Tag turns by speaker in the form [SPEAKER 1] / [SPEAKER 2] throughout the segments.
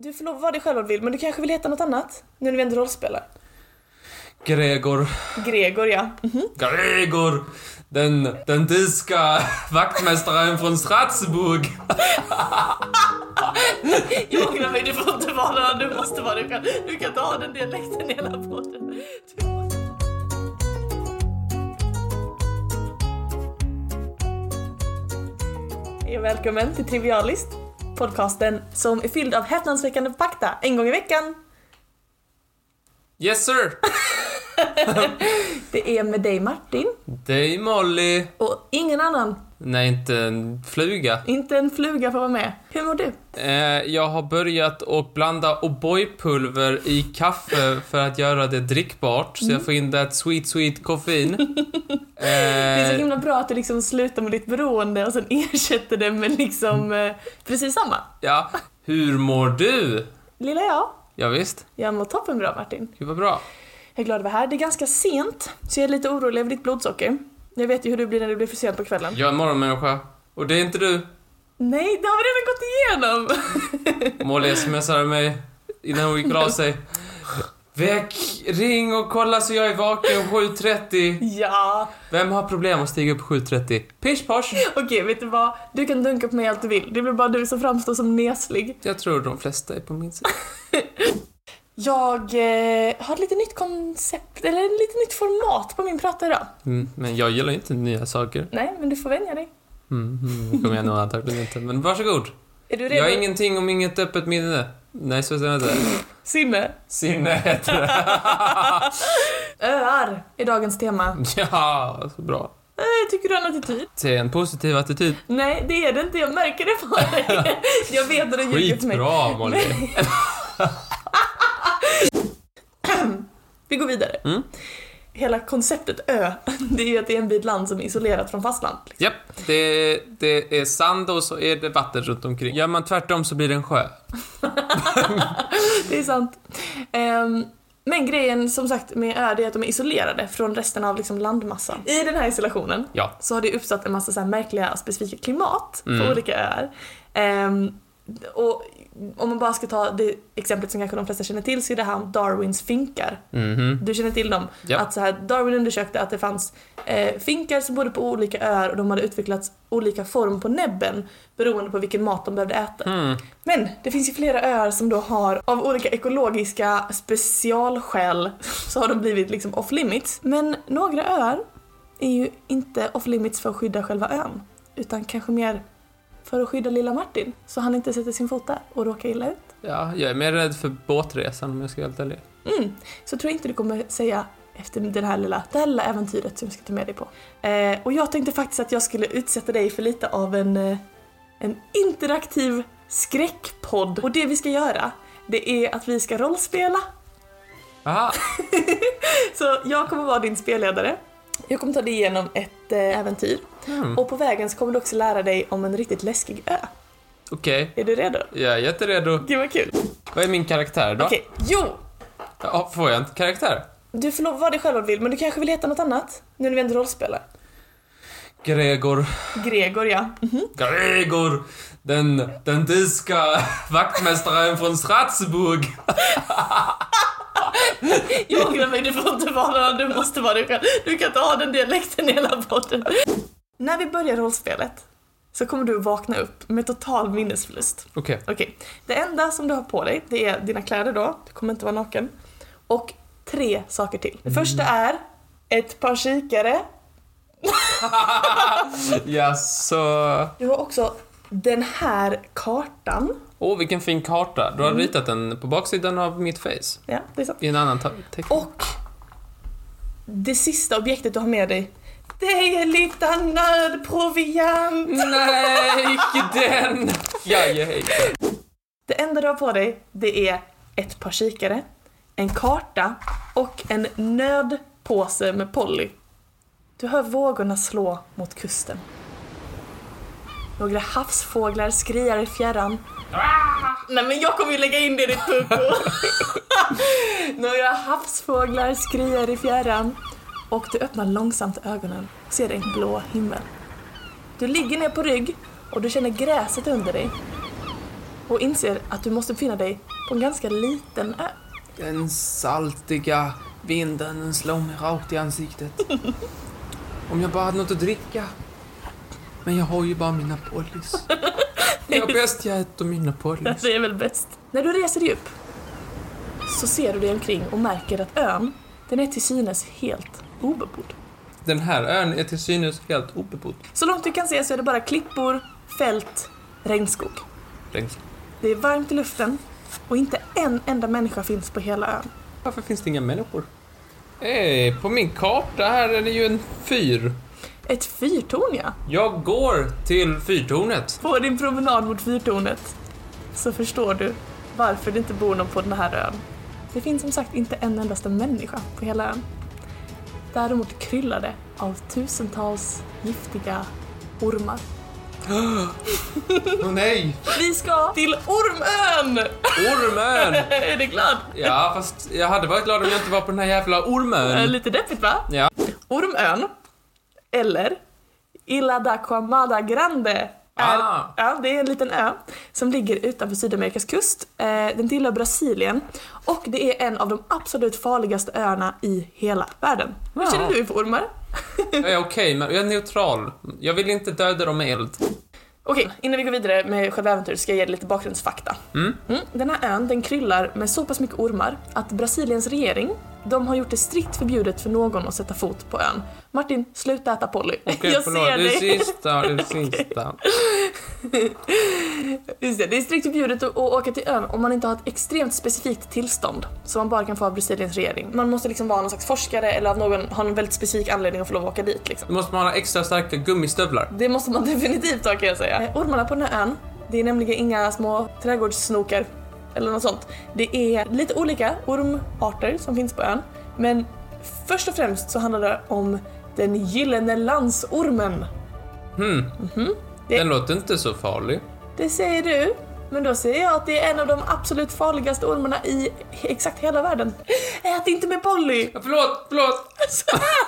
[SPEAKER 1] Du får lov vara dig själv om du vill, men du kanske vill heta något annat? Nu när vi ändå rollspelar.
[SPEAKER 2] Gregor.
[SPEAKER 1] Gregor, ja. Mhm.
[SPEAKER 2] Gregor! Den, den tyska vaktmästaren från Strasbourg.
[SPEAKER 1] Jag ångrar mig, du får inte vara det, du måste vara dig själv. Du kan inte ha den dialekten hela podden. Hej och välkommen till Trivialist, podcasten som är fylld av häpnadsväckande fakta en gång i veckan.
[SPEAKER 2] Yes sir!
[SPEAKER 1] Det är med dig Martin
[SPEAKER 2] Dig Molly.
[SPEAKER 1] och ingen annan,
[SPEAKER 2] Nej, inte en fluga.
[SPEAKER 1] inte en fluga får vara med. Hur mår du?
[SPEAKER 2] Eh, jag har börjat att blanda O'boy-pulver i kaffe för att göra det drickbart, så jag får in det sweet, sweet koffein.
[SPEAKER 1] Det är så
[SPEAKER 2] Eh,
[SPEAKER 1] himla bra att du liksom slutar med ditt beroende och sen ersätter det med liksom eh, precis samma.
[SPEAKER 2] ja, hur mår du?
[SPEAKER 1] Lilla jag,
[SPEAKER 2] Ja, visst.
[SPEAKER 1] jag mår toppen bra Martin.
[SPEAKER 2] Gud vad bra.
[SPEAKER 1] Jag är glad att vara här. Det är ganska sent, så jag är lite orolig över ditt blodsocker. Jag vet ju hur du blir när det blir för sent på kvällen.
[SPEAKER 2] Jag är en morgonmänniska. Och det är inte du.
[SPEAKER 1] Nej, det har vi redan gått igenom!
[SPEAKER 2] Molly smsade mig innan hon gick och la sig. Väck, ring och kolla så jag är vaken 7.30.
[SPEAKER 1] ja,
[SPEAKER 2] Vem har problem att stiga upp 7.30? Pish posh.
[SPEAKER 1] okej vet du vad? Du kan dunka på mig allt du vill. Det blir bara du som framstår som neslig.
[SPEAKER 2] Jag tror de flesta är på min sida.
[SPEAKER 1] Jag eh, har ett lite nytt koncept, eller ett lite nytt format på min prata idag.
[SPEAKER 2] Mm, men jag gillar inte nya saker.
[SPEAKER 1] Nej, men du får vänja dig.
[SPEAKER 2] Mm, mm, det kommer jag nog antagligen inte. Men varsågod.
[SPEAKER 1] Är du redo?
[SPEAKER 2] Jag har ingenting om inget öppet minne. Nej, så säger jag inte.
[SPEAKER 1] Sinne.
[SPEAKER 2] Sinne heter det.
[SPEAKER 1] Öar är dagens tema.
[SPEAKER 2] Ja, så bra.
[SPEAKER 1] Eh, tycker du har en attityd?
[SPEAKER 2] Se en positiv attityd.
[SPEAKER 1] Nej, det är det inte. Jag märker det på dig. Jag vet att du ljuger för mig.
[SPEAKER 2] Skitbra, Molly.
[SPEAKER 1] Vi går vidare.
[SPEAKER 2] Mm.
[SPEAKER 1] Hela konceptet ö, det är ju att det är en bit land som är isolerat från fastland. liksom.
[SPEAKER 2] Japp, det, det är sand och så är det vatten runt omkring. Gör man tvärtom så blir det en sjö.
[SPEAKER 1] Det är sant. Ehm, men grejen som sagt med ö, det är att de är isolerade från resten av liksom landmassan. I den här isolationen
[SPEAKER 2] Ja.
[SPEAKER 1] så har det uppstått en massa så märkliga specifika klimat på
[SPEAKER 2] Mm.
[SPEAKER 1] olika öar. Ehm, och om man bara ska ta det exemplet som kanske de flesta känner till så är det här om Darwins finkar.
[SPEAKER 2] Mhm.
[SPEAKER 1] Du känner till dem?
[SPEAKER 2] Ja.
[SPEAKER 1] Att så här, Darwin undersökte att det fanns eh, finkar som bodde på olika öar och de hade utvecklats olika form på näbben beroende på vilken mat de behövde äta.
[SPEAKER 2] Mm.
[SPEAKER 1] Men det finns ju flera öar som då har, av olika ekologiska specialskäl, så har de blivit liksom off limits. Men några öar är ju inte off limits för att skydda själva ön, utan kanske mer för att skydda lilla Martin, så han inte sätter sin fot där och råkar illa ut.
[SPEAKER 2] Ja, jag är mer rädd för båtresan om jag ska vara helt ärlig.
[SPEAKER 1] Mm, så tror jag inte du kommer säga efter den här lilla, det här lilla äventyret som jag ska ta med dig på. Eh, och jag tänkte faktiskt att jag skulle utsätta dig för lite av en, eh, en interaktiv skräckpodd. Och det vi ska göra, det är att vi ska rollspela.
[SPEAKER 2] Aha,
[SPEAKER 1] Så jag kommer vara din spelledare. Jag kommer ta dig igenom ett eh, äventyr.
[SPEAKER 2] Mm.
[SPEAKER 1] Och på vägen så kommer du också lära dig om en riktigt läskig ö.
[SPEAKER 2] okej.
[SPEAKER 1] Är du redo?
[SPEAKER 2] Jag är jätteredo.
[SPEAKER 1] Gud vad kul.
[SPEAKER 2] Vad är min karaktär då?
[SPEAKER 1] Okej, jo!
[SPEAKER 2] Ja, får jag inte karaktär?
[SPEAKER 1] Du får lov vara dig själv om du vill, men du kanske vill heta något annat? Nu när vi ändå rollspelar.
[SPEAKER 2] Gregor.
[SPEAKER 1] Gregor ja. Mhm.
[SPEAKER 2] Gregor! Den, den tyska vaktmästaren från Strasbourg.
[SPEAKER 1] Jag ångrar mig, du får inte vara du måste vara dig själv. Du kan inte ha den dialekten i hela podden. När vi börjar rollspelet så kommer du vakna upp med total minnesförlust.
[SPEAKER 2] Okej.
[SPEAKER 1] Okej, det enda som du har på dig, det är dina kläder då, du kommer inte vara naken. Och tre saker till. Det första är ett par kikare.
[SPEAKER 2] Ja, så...
[SPEAKER 1] Du har också den här kartan.
[SPEAKER 2] Åh, vilken fin karta. Du har ritat den på baksidan av mitt face.
[SPEAKER 1] Ja, det är sant.
[SPEAKER 2] I en annan text.
[SPEAKER 1] Och det sista objektet du har med dig, det är lite nödproviant.
[SPEAKER 2] Nej, icke den! Är
[SPEAKER 1] Det enda du har på dig, det är ett par kikare, en karta och en nödpåse med Polly. Du hör vågorna slå mot kusten. Några havsfåglar skriar i fjärran. Nej men jag kommer ju lägga in det i ditt pucko. Några havsfåglar skriar i fjärran. Och du öppnar långsamt ögonen och ser en blå himmel. Du ligger ner på rygg och du känner gräset under dig. och inser att du måste befinna dig på en ganska liten ö.
[SPEAKER 2] Den saltiga vinden den slår mig rakt i ansiktet. Om jag bara hade något att dricka. Men jag har ju bara mina pollis. Det är bäst jag äter mina pollis.
[SPEAKER 1] Det är väl bäst. När du reser dig upp så ser du dig omkring och märker att ön, den är till synes helt obebodd.
[SPEAKER 2] Den här ön är till synes helt obebodd.
[SPEAKER 1] Så långt du kan se så är det bara klippor, fält, regnskog.
[SPEAKER 2] Längs.
[SPEAKER 1] Det är varmt i luften och inte en enda människa finns på hela ön.
[SPEAKER 2] Varför finns det inga människor? Eh, på min karta här är det ju en fyr.
[SPEAKER 1] Ett fyrtorn ja.
[SPEAKER 2] Jag går till fyrtornet.
[SPEAKER 1] På din promenad mot fyrtornet så förstår du varför det inte bor någon på den här ön. Det finns som sagt inte en endaste människa på hela ön. Däremot kryllar det av tusentals giftiga ormar.
[SPEAKER 2] Åh nej!
[SPEAKER 1] Vi ska till Ormön!
[SPEAKER 2] Ormön!
[SPEAKER 1] är du glad?
[SPEAKER 2] Ja, fast jag hade varit glad om jag inte var på den här jävla
[SPEAKER 1] Eh,
[SPEAKER 2] ormön.
[SPEAKER 1] Lite deppigt va?
[SPEAKER 2] Ja.
[SPEAKER 1] Ormön, eller Ilha da Quamada Grande, är,
[SPEAKER 2] Ah.
[SPEAKER 1] ja, det är en liten ö som ligger utanför Sydamerikas kust. Eh, den tillhör Brasilien och det är en av de absolut farligaste öarna i hela världen. Hur
[SPEAKER 2] Ja.
[SPEAKER 1] känner du för ormar?
[SPEAKER 2] Jag är okej, men jag är neutral. Jag vill inte döda dem med eld.
[SPEAKER 1] Okej, innan vi går vidare med själva äventyret ska jag ge dig lite bakgrundsfakta.
[SPEAKER 2] Mm.
[SPEAKER 1] Mm, den här ön den kryllar med så pass mycket ormar att Brasiliens regering de har gjort det strikt förbjudet för någon att sätta fot på ön. Martin, sluta äta Polly.
[SPEAKER 2] Okej,
[SPEAKER 1] jag
[SPEAKER 2] förlåt.
[SPEAKER 1] ser
[SPEAKER 2] Det
[SPEAKER 1] dig.
[SPEAKER 2] sista, det sista.
[SPEAKER 1] Just det, det är strikt förbjudet att, att åka till ön om man inte har ett extremt specifikt tillstånd som man bara kan få av Brasiliens regering. Man måste liksom vara någon slags forskare eller av någon, ha en väldigt specifik anledning att få lov att åka dit liksom.
[SPEAKER 2] Då måste man ha extra starka gummistövlar.
[SPEAKER 1] Det måste man definitivt ha kan jag säga. Ormarna på den här ön, det är nämligen inga små trädgårdssnokar eller något sånt. Det är lite olika ormarter som finns på ön. Men först och främst så handlar det om den gyllene landsormen.
[SPEAKER 2] Hmm.
[SPEAKER 1] Det-
[SPEAKER 2] Den låter inte så farlig.
[SPEAKER 1] Det säger du, men då säger jag att det är en av de absolut farligaste ormarna i exakt hela världen. Ät inte med Polly!
[SPEAKER 2] Ja, Förlåt, förlåt!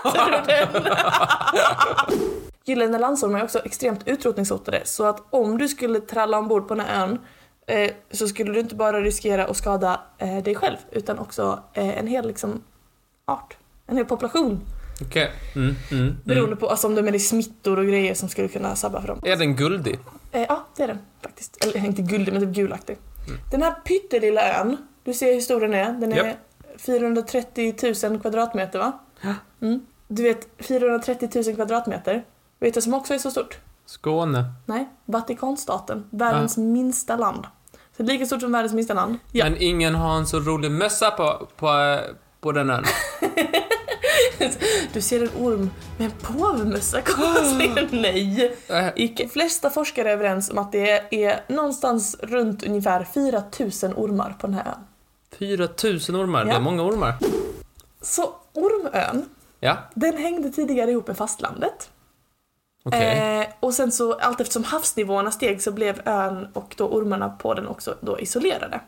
[SPEAKER 1] Gyllene landsormar är också extremt utrotningshotade så att om du skulle tralla ombord på den här ön eh, så skulle du inte bara riskera att skada eh, dig själv utan också eh, en hel liksom, art, en hel population.
[SPEAKER 2] Okej. Mm, mm, mm.
[SPEAKER 1] Beroende på alltså, om det är med smittor och grejer som skulle kunna sabba för dem.
[SPEAKER 2] Är den guldig?
[SPEAKER 1] Eh, ja, det är den faktiskt. Eller inte guldig, men typ gulaktig.
[SPEAKER 2] Mm.
[SPEAKER 1] Den här pyttelilla ön, du ser hur stor den är. Den är
[SPEAKER 2] Japp.
[SPEAKER 1] 430 000 kvadratmeter va?
[SPEAKER 2] Ja.
[SPEAKER 1] Mm. Du vet, 430 000 kvadratmeter. Vet du som också är så stort?
[SPEAKER 2] Skåne.
[SPEAKER 1] Nej, Vatikanstaten. Världens minsta land. Så lika stort som världens minsta land. Ja.
[SPEAKER 2] Men ingen har en så rolig mössa på, på, på den ön.
[SPEAKER 1] Du ser en orm med en påvmössa, konstigt. Nej!
[SPEAKER 2] Äh,
[SPEAKER 1] Icke. De flesta forskare är överens om att det är någonstans runt ungefär 4000 ormar på den här ön.
[SPEAKER 2] 4000 ormar, det
[SPEAKER 1] Ja.
[SPEAKER 2] är många ormar.
[SPEAKER 1] Så Ormön,
[SPEAKER 2] Ja,
[SPEAKER 1] den hängde tidigare ihop med fastlandet.
[SPEAKER 2] Okej.
[SPEAKER 1] Eh, och sen så allt eftersom havsnivåerna steg så blev ön och då ormarna på den också då isolerade.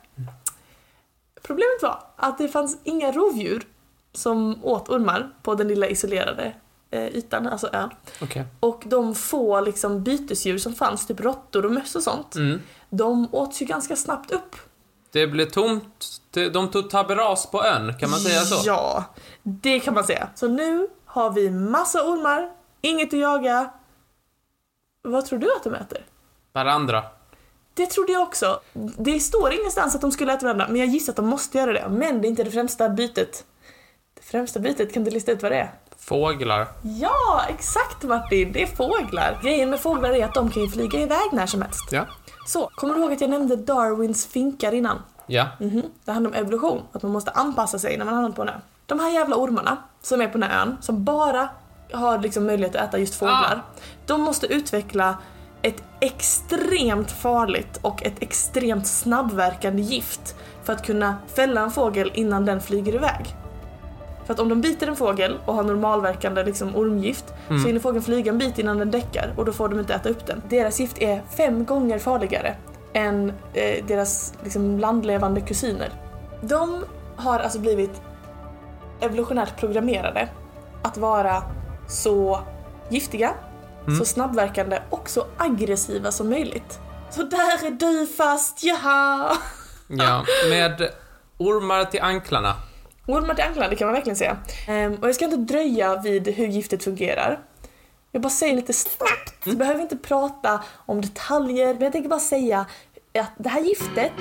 [SPEAKER 1] Problemet var att det fanns inga rovdjur som åt ormar på den lilla isolerade eh, ytan, alltså ön.
[SPEAKER 2] Okej.
[SPEAKER 1] Och de få liksom bytesdjur som fanns, typ råttor och möss och sånt,
[SPEAKER 2] Mm.
[SPEAKER 1] de åts ju ganska snabbt upp.
[SPEAKER 2] Det blev tomt. De tog taberas på ön, kan man säga så?
[SPEAKER 1] Ja, det kan man säga. Så nu har vi massa ormar, inget att jaga. Vad tror du att de äter?
[SPEAKER 2] Varandra.
[SPEAKER 1] Det trodde jag också. Det står ingenstans att de skulle äta varandra, men jag gissar att de måste göra det. Men det är inte det främsta bytet. Det främsta bytet, kan du lista ut vad det är?
[SPEAKER 2] Fåglar.
[SPEAKER 1] Ja, exakt Martin! Det är fåglar. Grejen med fåglar är att de kan ju flyga iväg när som helst.
[SPEAKER 2] Ja.
[SPEAKER 1] Så, kommer du ihåg att jag nämnde Darwins finkar innan?
[SPEAKER 2] Ja.
[SPEAKER 1] Mhm. Det handlar om evolution, att man måste anpassa sig när man hamnar på en ö. De här jävla ormarna som är på den här ön, som bara har liksom möjlighet att äta just fåglar, de måste utveckla ett extremt farligt och ett extremt snabbverkande gift för att kunna fälla en fågel innan den flyger iväg. För att om de biter en fågel och har normalverkande liksom ormgift så hinner fågeln flyga en bit innan den däckar och då får de inte äta upp den. Deras gift är fem gånger farligare än eh, deras liksom, landlevande kusiner. De har alltså blivit evolutionärt programmerade att vara så giftiga, så snabbverkande och så aggressiva som möjligt. Så där är du fast, jaha.
[SPEAKER 2] Ja, med ormar till anklarna.
[SPEAKER 1] Ormar till anklarna, det kan man verkligen säga. Ehm, och jag ska inte dröja vid hur giftet fungerar. Jag bara säger lite snabbt. Vi behöver inte prata om detaljer, men jag tänker bara säga att det här giftet,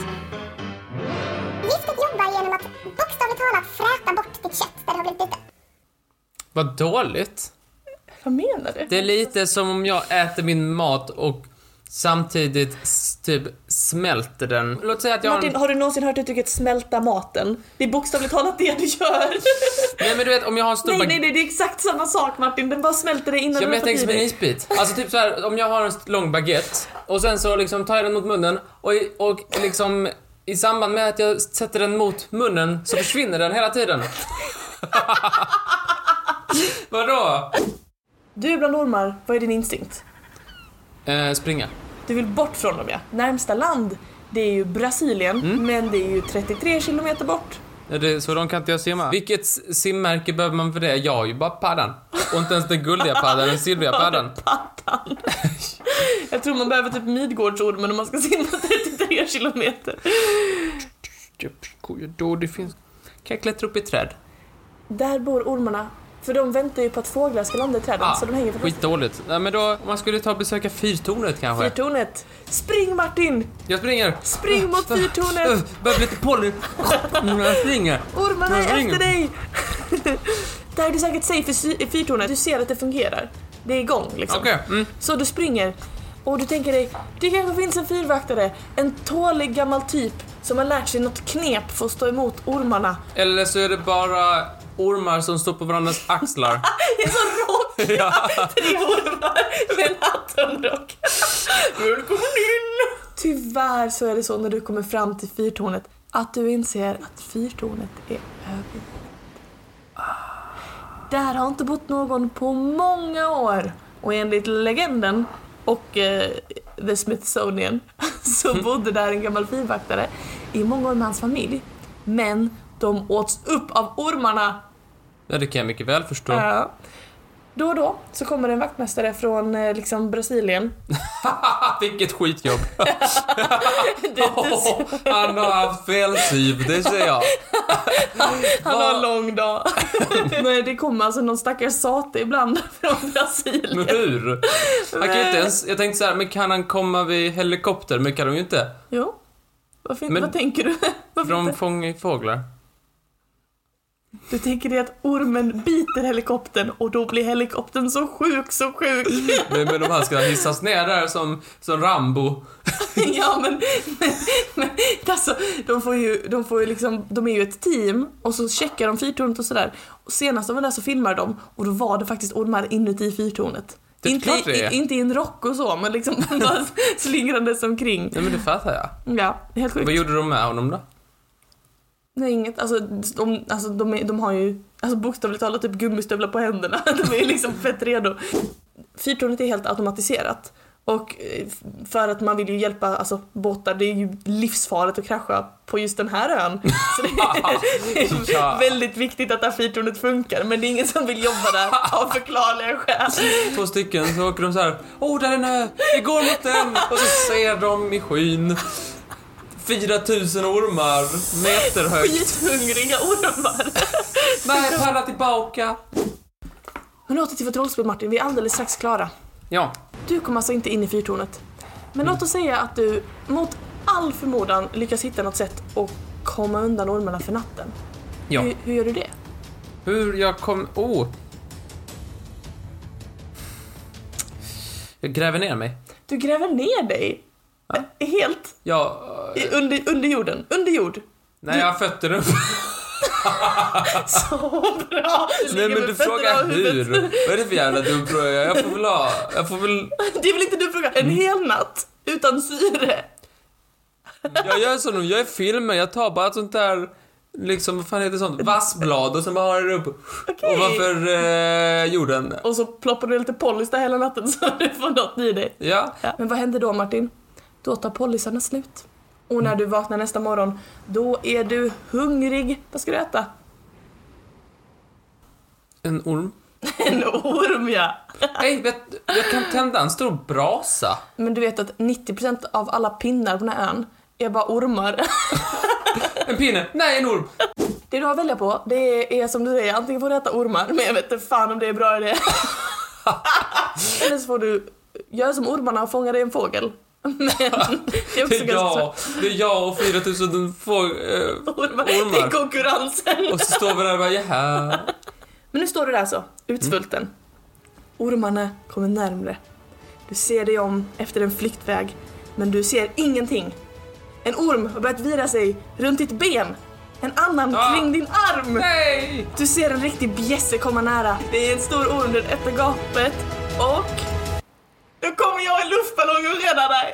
[SPEAKER 3] Giftet jobbar genom att bokstavligt talat fräta bort ditt kött där det har blivit bitet.
[SPEAKER 2] Vad dåligt.
[SPEAKER 1] Vad menar du?
[SPEAKER 2] Det är lite som om jag äter min mat och samtidigt typ smälter den. Låt säga att jag har
[SPEAKER 1] Martin, har du någonsin hört uttrycket smälta maten? Det är bokstavligt talat det du gör.
[SPEAKER 2] Nej men du vet om jag har en stor
[SPEAKER 1] nej, nej, nej, det är exakt samma sak Martin. Den bara smälter det innan
[SPEAKER 2] Ja, men
[SPEAKER 1] du
[SPEAKER 2] jag tänker som en
[SPEAKER 1] dig.
[SPEAKER 2] isbit. Alltså typ så här, om jag har en lång baguette och sen så liksom tar jag den mot munnen och, och liksom i samband med att jag sätter den mot munnen så försvinner den hela tiden. Vadå?
[SPEAKER 1] Du är bland ormar, vad är din instinkt?
[SPEAKER 2] Eh, springa.
[SPEAKER 1] Du vill bort från dem ja. Närmsta land, det är ju Brasilien,
[SPEAKER 2] Mm.
[SPEAKER 1] men det är ju 33 kilometer bort.
[SPEAKER 2] Ja, det, så de kan inte jag simma. Vilket simmärke behöver man för det? Jag har ju bara paddan. Och inte ens den guldiga paddan, den silvriga paddan.
[SPEAKER 1] Paddan. Jag tror man behöver typ Midgårdsormen om man ska simma 33 kilometer.
[SPEAKER 2] Då det finns... Kan jag klättra upp i träd?
[SPEAKER 1] Där bor ormarna, för de väntar ju på att fåglar ska landa i träden,
[SPEAKER 2] Ah,
[SPEAKER 1] så de hänger för.
[SPEAKER 2] Skitdåligt. Nej men då, om man skulle ta och besöka fyrtornet kanske?
[SPEAKER 1] Fyrtornet. Spring Martin!
[SPEAKER 2] Jag springer!
[SPEAKER 1] Spring mot fyrtornet!
[SPEAKER 2] Börjar bli lite polly. Jag springer.
[SPEAKER 1] Ormarna är efter dig! Där är du säkert safe i fyrtornet. Du ser att det fungerar. Det är igång liksom.
[SPEAKER 2] Okej, mm.
[SPEAKER 1] Så du springer och du tänker dig, det kanske finns en fyrvaktare, en tålig gammal typ som har lärt sig något knep för att stå emot ormarna.
[SPEAKER 2] Eller så är det bara ormar som står på varandras axlar.
[SPEAKER 1] Det är så rock!
[SPEAKER 2] ja.
[SPEAKER 1] Tre ormar med en hattenrock. Välkommen in! Tyvärr så är det så när du kommer fram till fyrtornet att du inser att fyrtornet är övergivet. Där har inte bott någon på många år. Och enligt legenden och eh, The Smithsonian så bodde där en gammal fyrvaktare i många år med hans familj. Men de åts upp av ormarna
[SPEAKER 2] ja, det kan jag mycket väl förstå.
[SPEAKER 1] Ja. Då och då så kommer en vaktmästare från eh, liksom Brasilien.
[SPEAKER 2] Vilket skitjobb.
[SPEAKER 1] Det, det,
[SPEAKER 2] Han har haft felsyv, det ser jag.
[SPEAKER 1] han har en lång dag. Men det kommer alltså någon stackars sate ibland från
[SPEAKER 2] Men
[SPEAKER 1] Brasilien.
[SPEAKER 2] hur? Han kan ju inte ens, jag tänkte så här, men kan han komma vid helikopter? Men kan de ju inte.
[SPEAKER 1] Jo. Varför inte?
[SPEAKER 2] Men-
[SPEAKER 1] Vad tänker du? Varför
[SPEAKER 2] För de fångar ju fåglar.
[SPEAKER 1] Du tänker dig att ormen biter helikoptern och då blir helikoptern så sjuk, så sjuk.
[SPEAKER 2] Men, men de här ska hissas ner där som, som Rambo.
[SPEAKER 1] ja men, men, men alltså, de får ju, de får ju liksom, de är ju ett team och så checkar de fyrtornet och sådär. Och senast de var där så filmade de och då var det faktiskt ormar inuti fyrtornet.
[SPEAKER 2] Det är
[SPEAKER 1] inte,
[SPEAKER 2] det är.
[SPEAKER 1] i, inte i en rock och så, men liksom bara slingrandes omkring.
[SPEAKER 2] Nej men det fattar jag.
[SPEAKER 1] Ja, helt sjukt.
[SPEAKER 2] Vad gjorde de med honom då?
[SPEAKER 1] Nej, inget. Alltså, de, alltså de, är, de har ju alltså, bokstavligt talat typ gummistövlar på händerna. De är liksom fett redo. Fyrtornet är helt automatiserat. Och eh, för att man vill ju hjälpa alltså, båtar, det är ju livsfarligt att krascha på just den här ön. Så det är, väldigt viktigt att det här fyrtornet funkar, men det är ingen som vill jobba där av förklarliga skäl.
[SPEAKER 2] Två stycken, så åker de så här. Åh, där är en ö! Vi går mot den! Och så ser de i skyn 4000 ormar, meterhögt.
[SPEAKER 1] Skithungriga ormar.
[SPEAKER 2] Nej, palla tillbaka!
[SPEAKER 1] Men åter till vårt rollspel Martin, vi är alldeles strax klara.
[SPEAKER 2] Ja,
[SPEAKER 1] Du kom alltså inte in i fyrtornet. Men låt oss säga att du mot all förmodan lyckas hitta något sätt att komma undan ormarna för natten.
[SPEAKER 2] ja.
[SPEAKER 1] Hur, hur gör du det?
[SPEAKER 2] Hur jag kom... Oh! Jag gräver ner mig.
[SPEAKER 1] Du gräver ner dig. Eh, Helt
[SPEAKER 2] Jag...
[SPEAKER 1] i, under, under jorden. Under jord.
[SPEAKER 2] Nej, jag har fötter upp.
[SPEAKER 1] Så bra!
[SPEAKER 2] Nej men du
[SPEAKER 1] fötterna
[SPEAKER 2] frågar hur. Vad är det för jävla dum fråga? Jag får väl ha... Jag får väl...
[SPEAKER 1] Det är väl inte du frågar? En hel natt utan syre?
[SPEAKER 2] Jag gör som de gör i filmer. Jag tar bara ett sånt där... Liksom, vad fan heter sånt? Vassblad och sen bara har det upp
[SPEAKER 1] Okej.
[SPEAKER 2] ovanför eh, jorden.
[SPEAKER 1] Och så ploppar du lite pollys där hela natten så du får något i dig.
[SPEAKER 2] Ja.
[SPEAKER 1] Ja. Men vad händer då Martin? Då tar pollysarna slut. Och när du vaknar nästa morgon, då är du hungrig. Vad ska du äta?
[SPEAKER 2] En orm.
[SPEAKER 1] En orm ja.
[SPEAKER 2] Hej, vet, jag kan tända en stor brasa.
[SPEAKER 1] Men du vet att 90% av alla pinnar på den här ön är bara ormar.
[SPEAKER 2] En pinne? Nej, en orm.
[SPEAKER 1] Det du har att välja på, det är som du säger, antingen får du äta ormar, men jag vet inte fan om det är bra idé. Eller så får du göra som ormarna och fånga dig en fågel. Men det är också
[SPEAKER 2] Det är jag, det är jag och 4000 få, eh,
[SPEAKER 1] ormar. Det är konkurrensen.
[SPEAKER 2] Och så står vi där och bara, jaha.
[SPEAKER 1] Men nu står du där så, utsvulten. Ormarna kommer närmre. Du ser dig om efter en flyktväg, men du ser ingenting. En orm har börjat vira sig runt ditt ben. En annan
[SPEAKER 2] Ah.
[SPEAKER 1] kring din arm.
[SPEAKER 2] Nej!
[SPEAKER 1] Du ser en riktig bjässe komma nära. Det är en stor orm, den öppnar gapet och... luftballong och räddar dig.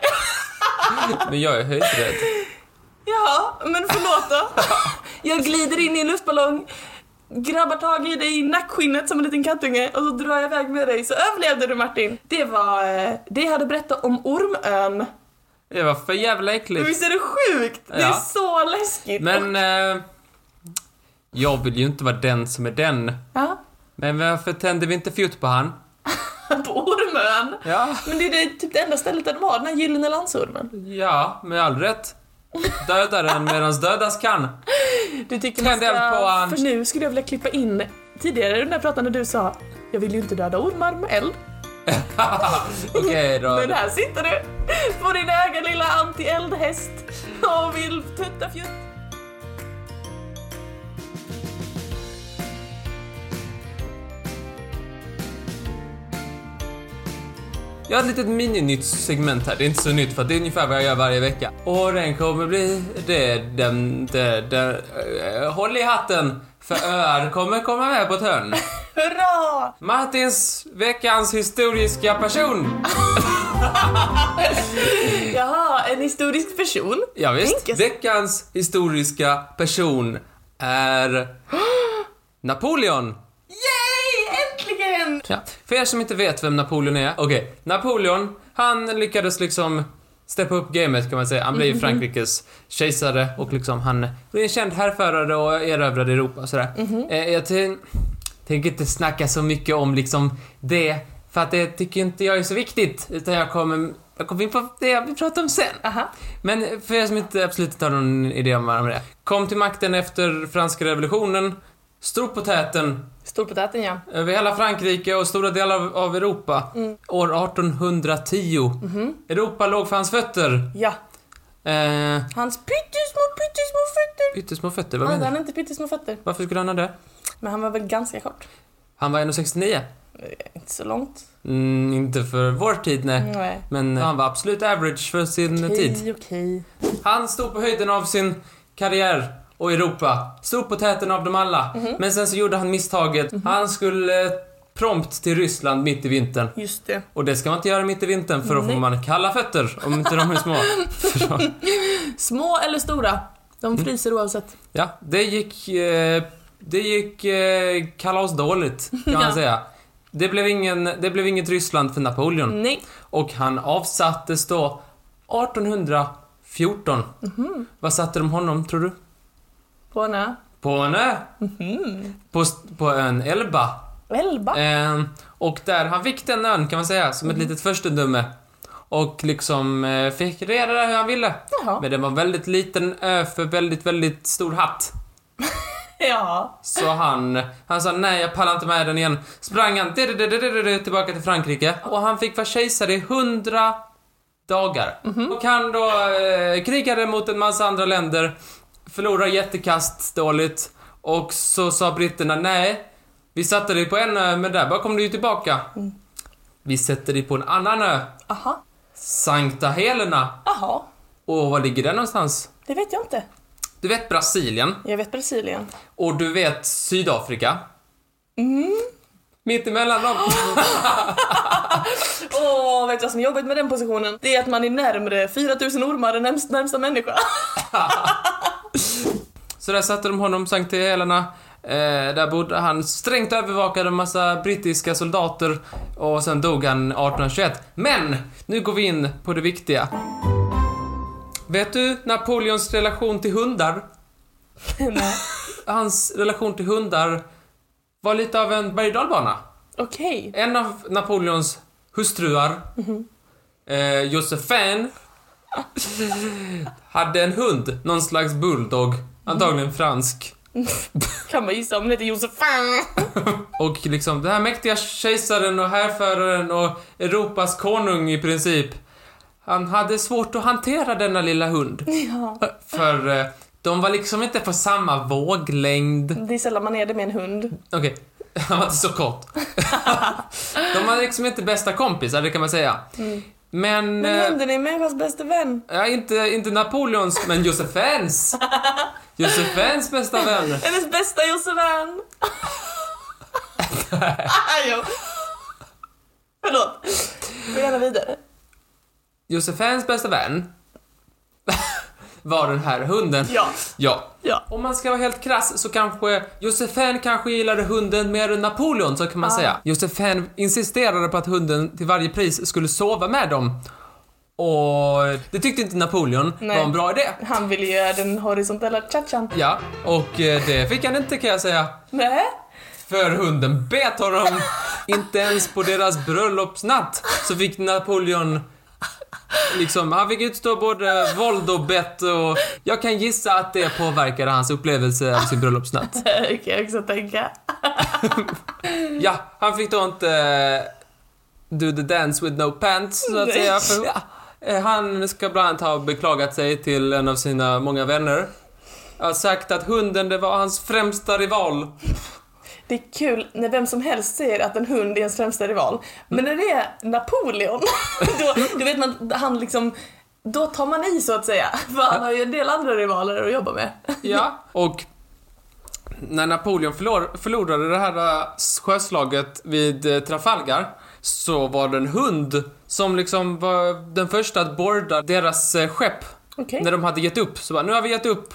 [SPEAKER 2] Men jag är höjdrädd.
[SPEAKER 1] Ja, men förlåt då. Jag glider in i en luftballong, grabbar tag i dig i nackskinnet som en liten kattunge och så drar jag iväg med dig så överlevde du Martin. Det var eh, det jag hade berättat om Ormön.
[SPEAKER 2] Det var för jävla äckligt.
[SPEAKER 1] Visst är det sjukt? Det är så läskigt.
[SPEAKER 2] Men, eh, jag vill ju inte vara den som är den.
[SPEAKER 1] Ja,
[SPEAKER 2] Men varför tänder vi inte fjutt på han?
[SPEAKER 1] på Ormön.
[SPEAKER 2] Ja,
[SPEAKER 1] Men det är det, typ det enda stället där det var, den här gyllene landsormen.
[SPEAKER 2] ja, med all rätt. Döda den medans dödas kan.
[SPEAKER 1] Du tycker man ska...
[SPEAKER 2] på.
[SPEAKER 1] För nu skulle jag vilja klippa in tidigare den där pratan när du sa jag vill ju inte döda ormar med eld.
[SPEAKER 2] Okej då.
[SPEAKER 1] Men här sitter du på din egen lilla anti-eldhäst och vill tutta fjutt.
[SPEAKER 2] Jag har ett litet mininytt segment här. Det är inte så nytt för det är ungefär vad jag gör varje vecka. Och den kommer bli det, den, det, den, eh, håll i hatten för öar kommer komma med på ett hörn.
[SPEAKER 1] Hurra!
[SPEAKER 2] Martins veckans historiska person.
[SPEAKER 1] Jaha, en historisk person.
[SPEAKER 2] Ja, visst. Veckans historiska person är Napoleon.
[SPEAKER 1] Yay!
[SPEAKER 2] Ja. För er som inte vet vem Napoleon är, okej. Napoleon, han lyckades liksom steppa upp gamet kan man säga. Han blev
[SPEAKER 1] Mhm.
[SPEAKER 2] Frankrikes kejsare och liksom han blev en känd härförare och erövrade Europa och sådär.
[SPEAKER 1] Mhm.
[SPEAKER 2] Eh, jag tän- tänker inte snacka så mycket om liksom det, för att det tycker inte jag är så viktigt. Utan jag kommer, jag kommer in på det jag vill prata om sen.
[SPEAKER 1] Aha.
[SPEAKER 2] Men för er som inte absolut inte har någon idé om vad det är. Kom till makten efter franska revolutionen, stod på täten
[SPEAKER 1] Storpotäten ja.
[SPEAKER 2] över hela Frankrike och stora delar av, Europa. År 1810. Europa låg för hans fötter.
[SPEAKER 1] Ja.
[SPEAKER 2] Eh,
[SPEAKER 1] Hans pyttesmå, pyttesmå fötter.
[SPEAKER 2] pyttesmå fötter, vad
[SPEAKER 1] Hade
[SPEAKER 2] menar
[SPEAKER 1] han
[SPEAKER 2] du?
[SPEAKER 1] inte pyttesmå fötter?
[SPEAKER 2] Varför skulle han ha det?
[SPEAKER 1] Men han var väl ganska kort?
[SPEAKER 2] Han var 1,69.
[SPEAKER 1] Eh, Inte så långt.
[SPEAKER 2] Mm, inte för vår tid, nej.
[SPEAKER 1] Nej.
[SPEAKER 2] Men han var absolut average för sin tid.
[SPEAKER 1] Okej, okej.
[SPEAKER 2] Han stod på höjden av sin karriär och Europa. Stod på täten av dem alla. Men sen så gjorde han misstaget. Han skulle eh, prompt till Ryssland mitt i vintern.
[SPEAKER 1] Just det.
[SPEAKER 2] Och det ska man inte göra mitt i vintern för då får man kalla fötter om inte de är små.
[SPEAKER 1] Små eller stora, de
[SPEAKER 2] Mm.
[SPEAKER 1] fryser oavsett.
[SPEAKER 2] ja, det gick, eh, det gick eh, kalasdåligt kan man
[SPEAKER 1] Ja.
[SPEAKER 2] säga. Det blev, ingen, det blev inget Ryssland för Napoleon.
[SPEAKER 1] Nej.
[SPEAKER 2] Och han avsattes då 1814. Vad satte de honom, tror du?
[SPEAKER 1] På en ö.
[SPEAKER 2] På en ö. På, på ön Elba.
[SPEAKER 1] Elba.
[SPEAKER 2] Eh, och där, han fick den ön kan man säga, som ett litet förstedöme. Och liksom eh, fick reda där hur han ville.
[SPEAKER 1] Jaha.
[SPEAKER 2] Men det var en väldigt liten ö för väldigt, väldigt stor hatt.
[SPEAKER 1] Ja.
[SPEAKER 2] Så han, han sa nej, jag pallar inte med den igen. Sprang han tillbaka till Frankrike och han fick vara kejsare i hundra dagar. Och han då eh, krigade mot en massa andra länder, förlorade jättekast dåligt och så sa britterna nej, vi satte dig på en ö men där bara kom du ju tillbaka. Vi sätter dig på en annan ö,
[SPEAKER 1] Aha.
[SPEAKER 2] Sankta Helena.
[SPEAKER 1] Jaha.
[SPEAKER 2] Och var ligger den någonstans?
[SPEAKER 1] Det vet jag inte.
[SPEAKER 2] Du vet Brasilien
[SPEAKER 1] Jag vet Brasilien.
[SPEAKER 2] och du vet Sydafrika.
[SPEAKER 1] Mm.
[SPEAKER 2] Mitt emellan dem.
[SPEAKER 1] Åh, vet du vad som är jobbigt med den positionen? Det är att man är närmre 4000 ormar än närmsta människa.
[SPEAKER 2] Så där satte de honom, Sankt Helena. Eh, där bodde han strängt övervakad av massa brittiska soldater och sen dog han 1821. Men! Nu går vi in på det viktiga. Vet du Napoleons relation till hundar?
[SPEAKER 1] Nej.
[SPEAKER 2] Hans relation till hundar var lite av en berg.
[SPEAKER 1] Okej.
[SPEAKER 2] En av Napoleons hustruar, eh, Josephine, hade en hund, någon slags bulldog, antagligen fransk.
[SPEAKER 1] Kan man gissa om den heter Josefin?
[SPEAKER 2] Och liksom den här mäktiga kejsaren och härföraren och Europas konung i princip. Han hade svårt att hantera denna lilla hund.
[SPEAKER 1] Ja.
[SPEAKER 2] För eh, de var liksom inte på samma våglängd.
[SPEAKER 1] Det är sällan man är det med en hund.
[SPEAKER 2] Okej, han var inte så kort. de var liksom inte bästa kompisar, det kan man säga. Men...
[SPEAKER 1] Men
[SPEAKER 2] eh,
[SPEAKER 1] hunden är människans bästa vän.
[SPEAKER 2] Ja, inte, inte Napoleons, men Josefins. Josefins bästa vän.
[SPEAKER 1] Hennes bästa Josefin. jo. Förlåt. Gå gärna vidare.
[SPEAKER 2] Josefins bästa vän var den här hunden.
[SPEAKER 1] Ja.
[SPEAKER 2] Ja.
[SPEAKER 1] Ja.
[SPEAKER 2] Om man ska vara helt krass så kanske Josefin kanske gillade hunden mer än Napoleon, så kan man
[SPEAKER 1] Ah.
[SPEAKER 2] säga. Josefin insisterade på att hunden till varje pris skulle sova med dem. Och det tyckte inte Napoleon
[SPEAKER 1] Nej.
[SPEAKER 2] var en bra idé.
[SPEAKER 1] Han ville göra den horisontella cha-chan.
[SPEAKER 2] Ja, och eh, det fick han inte kan jag säga.
[SPEAKER 1] Nej.
[SPEAKER 2] För hunden bet honom. Inte ens på deras bröllopsnatt så fick Napoleon Liksom, han fick utstå både våld och bett och jag kan gissa att det påverkade hans upplevelse av sin bröllopsnatt.
[SPEAKER 1] Det kan jag också tänka.
[SPEAKER 2] Ja, han fick då inte eh, do the dance with no pants, så att säga. För, ja, eh, han ska bland annat ha beklagat sig till en av sina många vänner. Har sagt att hunden, det var hans främsta rival.
[SPEAKER 1] Det är kul när vem som helst säger att en hund är ens främsta rival. Men när det är Napoleon, då, då vet man att han liksom då tar man i så att säga. För han har ju en del andra rivaler att jobba med.
[SPEAKER 2] Ja, och när Napoleon förlor, förlorade det här äh, sjöslaget vid äh, Trafalgar så var det en hund som liksom var den första att boarda deras äh, skepp.
[SPEAKER 1] Okej.
[SPEAKER 2] När de hade gett upp, så bara, nu har vi gett upp.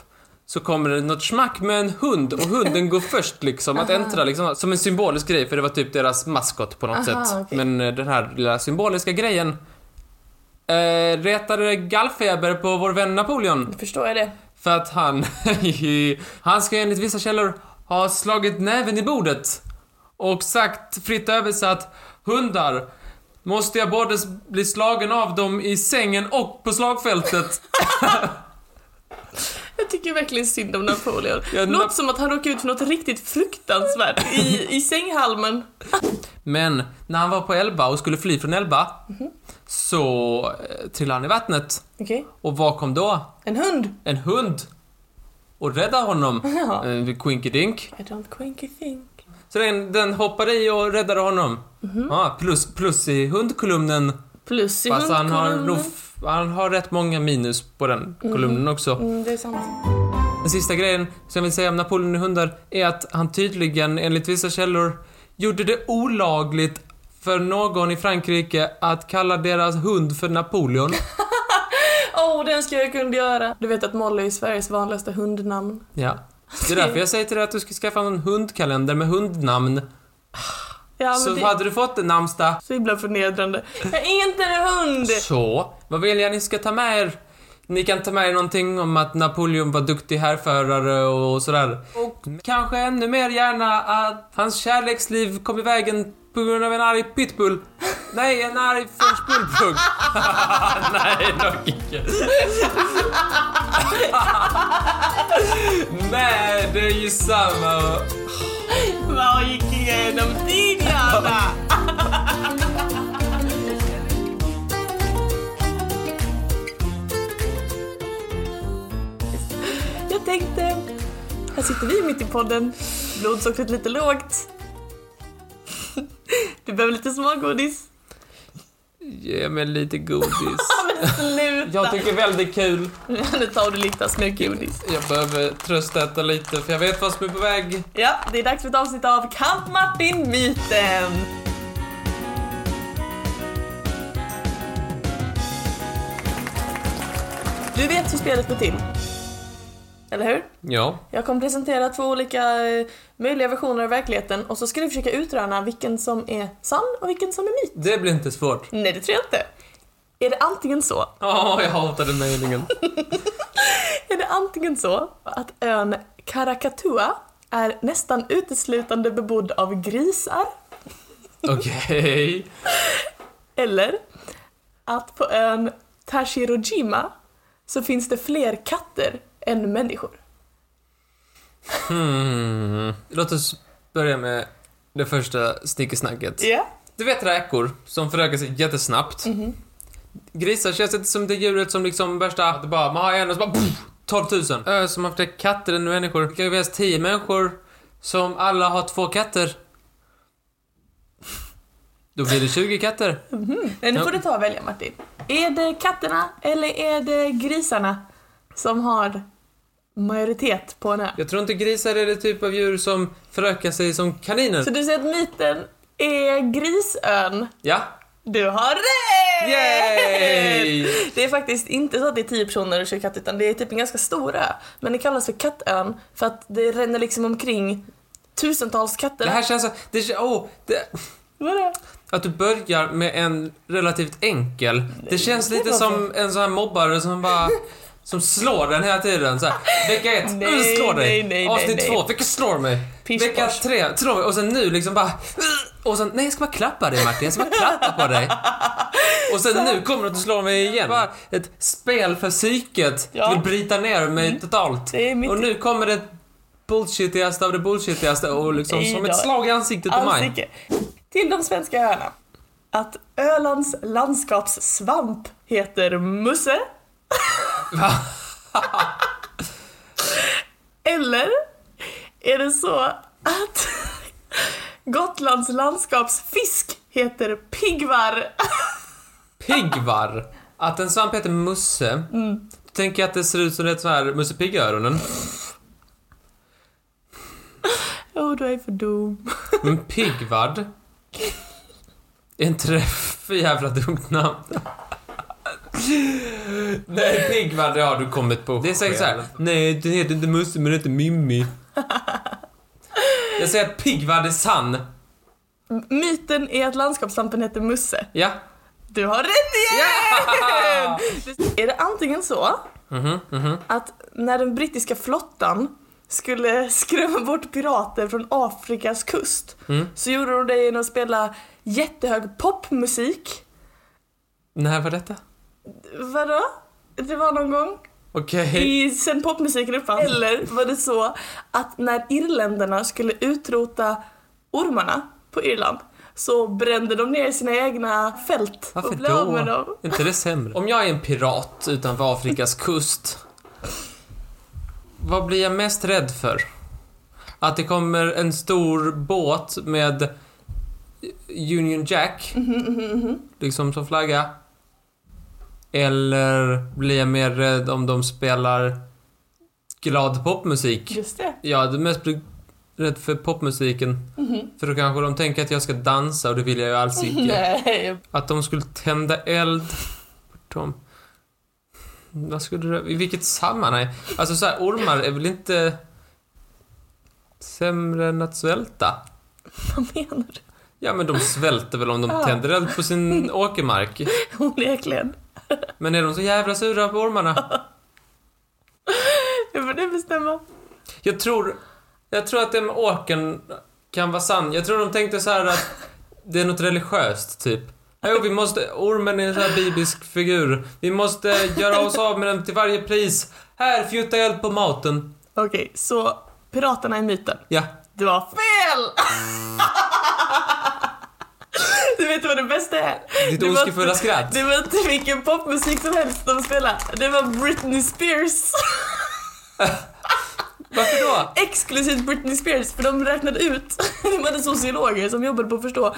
[SPEAKER 2] Så kommer det något smack med en hund och hunden går först liksom att äntra liksom som en symbolisk grej för det var typ deras maskot på något
[SPEAKER 1] Aha,
[SPEAKER 2] sätt.
[SPEAKER 1] okej.
[SPEAKER 2] Men äh, den här lilla symboliska grejen äh, retade gallfeber på vår vän Napoleon.
[SPEAKER 1] Då förstår jag det.
[SPEAKER 2] För att han, han ska enligt vissa källor ha slagit näven i bordet och sagt fritt översatt hundar måste jag både bli slagen av dem i sängen och på slagfältet.
[SPEAKER 1] Jag tycker verkligen synd om Napoleon.
[SPEAKER 2] Ja,
[SPEAKER 1] Låter som att han råkade ut för något riktigt fruktansvärt i, i sänghalmen.
[SPEAKER 2] Men när han var på Elba och skulle fly från Elba så eh, trillade han i vattnet.
[SPEAKER 1] Okej.
[SPEAKER 2] Och vad kom då?
[SPEAKER 1] En hund.
[SPEAKER 2] En hund. Och räddade honom.
[SPEAKER 1] Ja.
[SPEAKER 2] En Quinkydink.
[SPEAKER 1] I don't quinky think.
[SPEAKER 2] Så den, den hoppade i och räddade honom. Ja, plus, plus i hundkolumnen
[SPEAKER 1] Plus i
[SPEAKER 2] Fast han har,
[SPEAKER 1] hundkolumnen.
[SPEAKER 2] nog f- han har rätt många minus på den kolumnen också.
[SPEAKER 1] Mm, det är sant.
[SPEAKER 2] Den sista grejen som jag vill säga om Napoleon i hundar är att han tydligen, enligt vissa källor, gjorde det olagligt för någon i Frankrike att kalla deras hund för Napoleon.
[SPEAKER 1] Åh, oh, den ska jag kunna göra. Du vet att Molly är Sveriges vanligaste hundnamn.
[SPEAKER 2] Ja. Det är därför jag säger till dig att du ska skaffa en hundkalender med hundnamn.
[SPEAKER 1] Ja,
[SPEAKER 2] så
[SPEAKER 1] det
[SPEAKER 2] hade du fått en namnsdag.
[SPEAKER 1] så himla förnedrande. Jag är inte en hund!
[SPEAKER 2] Så, vad vill jag ni ska ta med er? Ni kan ta med er någonting om att Napoleon var duktig härförare och sådär. Och kanske ännu mer gärna att hans kärleksliv kom i vägen på grund av en arg pitbull. Nej, en arg French bulldog. Nej, dock inte. Nej, det är ju samma.
[SPEAKER 1] Vad gick igenom din hjärna? Jag tänkte, här sitter vi mitt i podden, blodsockret lite lågt. Du behöver lite smågodis.
[SPEAKER 2] Ge mig lite godis.
[SPEAKER 1] Men sluta!
[SPEAKER 2] Jag tycker väldigt kul.
[SPEAKER 1] Nu tar du lite smågodis.
[SPEAKER 2] Jag behöver tröstäta lite för jag vet vad som är på väg.
[SPEAKER 1] Ja, det är dags för ett avsnitt av Kamp Martin-myten. Du vet hur spelet går till. Eller hur?
[SPEAKER 2] Ja.
[SPEAKER 1] Jag kommer presentera två olika eh, möjliga versioner av verkligheten och så ska du försöka utröna vilken som är sann och vilken som är myt.
[SPEAKER 2] Det blir inte svårt.
[SPEAKER 1] Nej, det tror jag inte. Är det antingen så,
[SPEAKER 2] Åh, jag hatade meningen.
[SPEAKER 1] är det antingen så att ön Karakatua är nästan uteslutande bebodd av grisar?
[SPEAKER 2] Okej.
[SPEAKER 1] Eller att på ön Tashirojima så finns det fler katter än människor.
[SPEAKER 2] Hmm. Låt oss börja med det första snickesnacket.
[SPEAKER 1] Ja.
[SPEAKER 2] Du vet räkor som förökar sig jättesnabbt. Grisar känns inte som det djuret som liksom värsta, det bara, man har en och så bara pff, 12 000. Ö, som har fler katter än människor. Det kan ju finnas 10 människor som alla har två katter. Då blir det 20 katter.
[SPEAKER 1] Men nu
[SPEAKER 2] Ja.
[SPEAKER 1] får du ta och välja Martin. Är det katterna eller är det grisarna som har majoritet på en ö?
[SPEAKER 2] Jag tror inte grisar är det typ av djur som förökar sig som kaniner.
[SPEAKER 1] Så du säger att myten är Grisön?
[SPEAKER 2] Ja.
[SPEAKER 1] Du har rätt!
[SPEAKER 2] Yay!
[SPEAKER 1] Det är faktiskt inte så att det är 10 personer och kör katt utan det är typ en ganska stor ö. Men det kallas för Kattön för att det ränner liksom omkring tusentals katter.
[SPEAKER 2] Det här känns så, det, åh, det,
[SPEAKER 1] Vadå?
[SPEAKER 2] Att du börjar med en relativt enkel. Det känns lite som en sån här mobbare som bara... Som slår den hela tiden. Så här, vecka ett,
[SPEAKER 1] Nej,
[SPEAKER 2] "Uh, slår dig.
[SPEAKER 1] nej, nej,
[SPEAKER 2] Avsnitt
[SPEAKER 1] nej,
[SPEAKER 2] två, vilka slår mig?
[SPEAKER 1] Pish
[SPEAKER 2] vecka
[SPEAKER 1] posh.
[SPEAKER 2] tre, slår mig. Och sen nu liksom bara... Och sen, nej jag ska bara klappa dig Martin, jag ska bara klappa på dig. Och sen nu kommer du att du slår mig igen. Bara ett spel för psyket.
[SPEAKER 1] Ja.
[SPEAKER 2] Du vill bryta ner mig totalt.
[SPEAKER 1] Är mitt-
[SPEAKER 2] Och nu kommer det bullshitigaste av det bullshitigaste och liksom
[SPEAKER 1] Nej
[SPEAKER 2] som ett slag i ansiktet på mig.
[SPEAKER 1] Till de svenska öarna. Att Ölands landskapssvamp heter musse. Eller är det så att Gotlands landskapsfisk heter piggvar?
[SPEAKER 2] Piggvar. Att en svamp heter musse.
[SPEAKER 1] Mm.
[SPEAKER 2] Tänker jag att det ser ut som ett så här Musse Pigg-öronen.
[SPEAKER 1] Åh, du är för dum.
[SPEAKER 2] Men Piggvard. Är inte det för jävla dumt namn? Nej, Piggvard, det har du kommit på Det är säkert så här. Nej, det heter inte Musse, men det heter Mimmi. Jag säger att Piggvard är sann.
[SPEAKER 1] Myten är att landskapssvampen heter musse.
[SPEAKER 2] Ja.
[SPEAKER 1] Du har rätt igen! Är det antingen så
[SPEAKER 2] Mhm, mhm.
[SPEAKER 1] att när den brittiska flottan skulle skrämma bort pirater från Afrikas kust
[SPEAKER 2] Mm.
[SPEAKER 1] så gjorde de det genom att spela jättehög popmusik.
[SPEAKER 2] När var detta?
[SPEAKER 1] Vadå? Det var någon gång i, sen popmusiken uppfanns. Eller var det så att när irländarna skulle utrota ormarna på Irland så brände de ner sina egna fält
[SPEAKER 2] Varför
[SPEAKER 1] och blev av med
[SPEAKER 2] då?
[SPEAKER 1] dem.
[SPEAKER 2] Inte det sämre? Om jag är en pirat utanför Afrikas kust, vad blir jag mest rädd för? Att det kommer en stor båt med Union Jack, liksom som flagga? Eller blir jag mer rädd om de spelar glad popmusik?
[SPEAKER 1] Just det.
[SPEAKER 2] Ja, det mest blir rädd för popmusiken. För då kanske de tänker att jag ska dansa och det vill jag ju alls inte.
[SPEAKER 1] Nej.
[SPEAKER 2] Att de skulle tända eld dem. Vad skulle det... I vilket sammanhang? Alltså så här, ormar är väl inte sämre än att svälta?
[SPEAKER 1] Vad menar du?
[SPEAKER 2] Ja, men de svälter väl om de tänder eld på sin åkermark.
[SPEAKER 1] Onekligen.
[SPEAKER 2] Men är de så jävla sura på ormarna?
[SPEAKER 1] Det får du bestämma.
[SPEAKER 2] Jag tror... Jag tror att det med åkern kan vara sann. Jag tror de tänkte så här att det är något religiöst, typ. Jo, vi måste... Ormen är en sån här biblisk figur. Vi måste göra oss av med den till varje pris. Här, fjutta eld på maten.
[SPEAKER 1] Okej, så piraterna i myten.
[SPEAKER 2] Ja.
[SPEAKER 1] Du har fel! Du vet vad det bästa är?
[SPEAKER 2] Ditt ondskefulla skratt.
[SPEAKER 1] Det var inte vilken popmusik som helst de spelade. Det var Britney Spears.
[SPEAKER 2] Varför då?
[SPEAKER 1] Exklusivt Britney Spears, för de räknade ut, de hade sociologer som jobbade på att förstå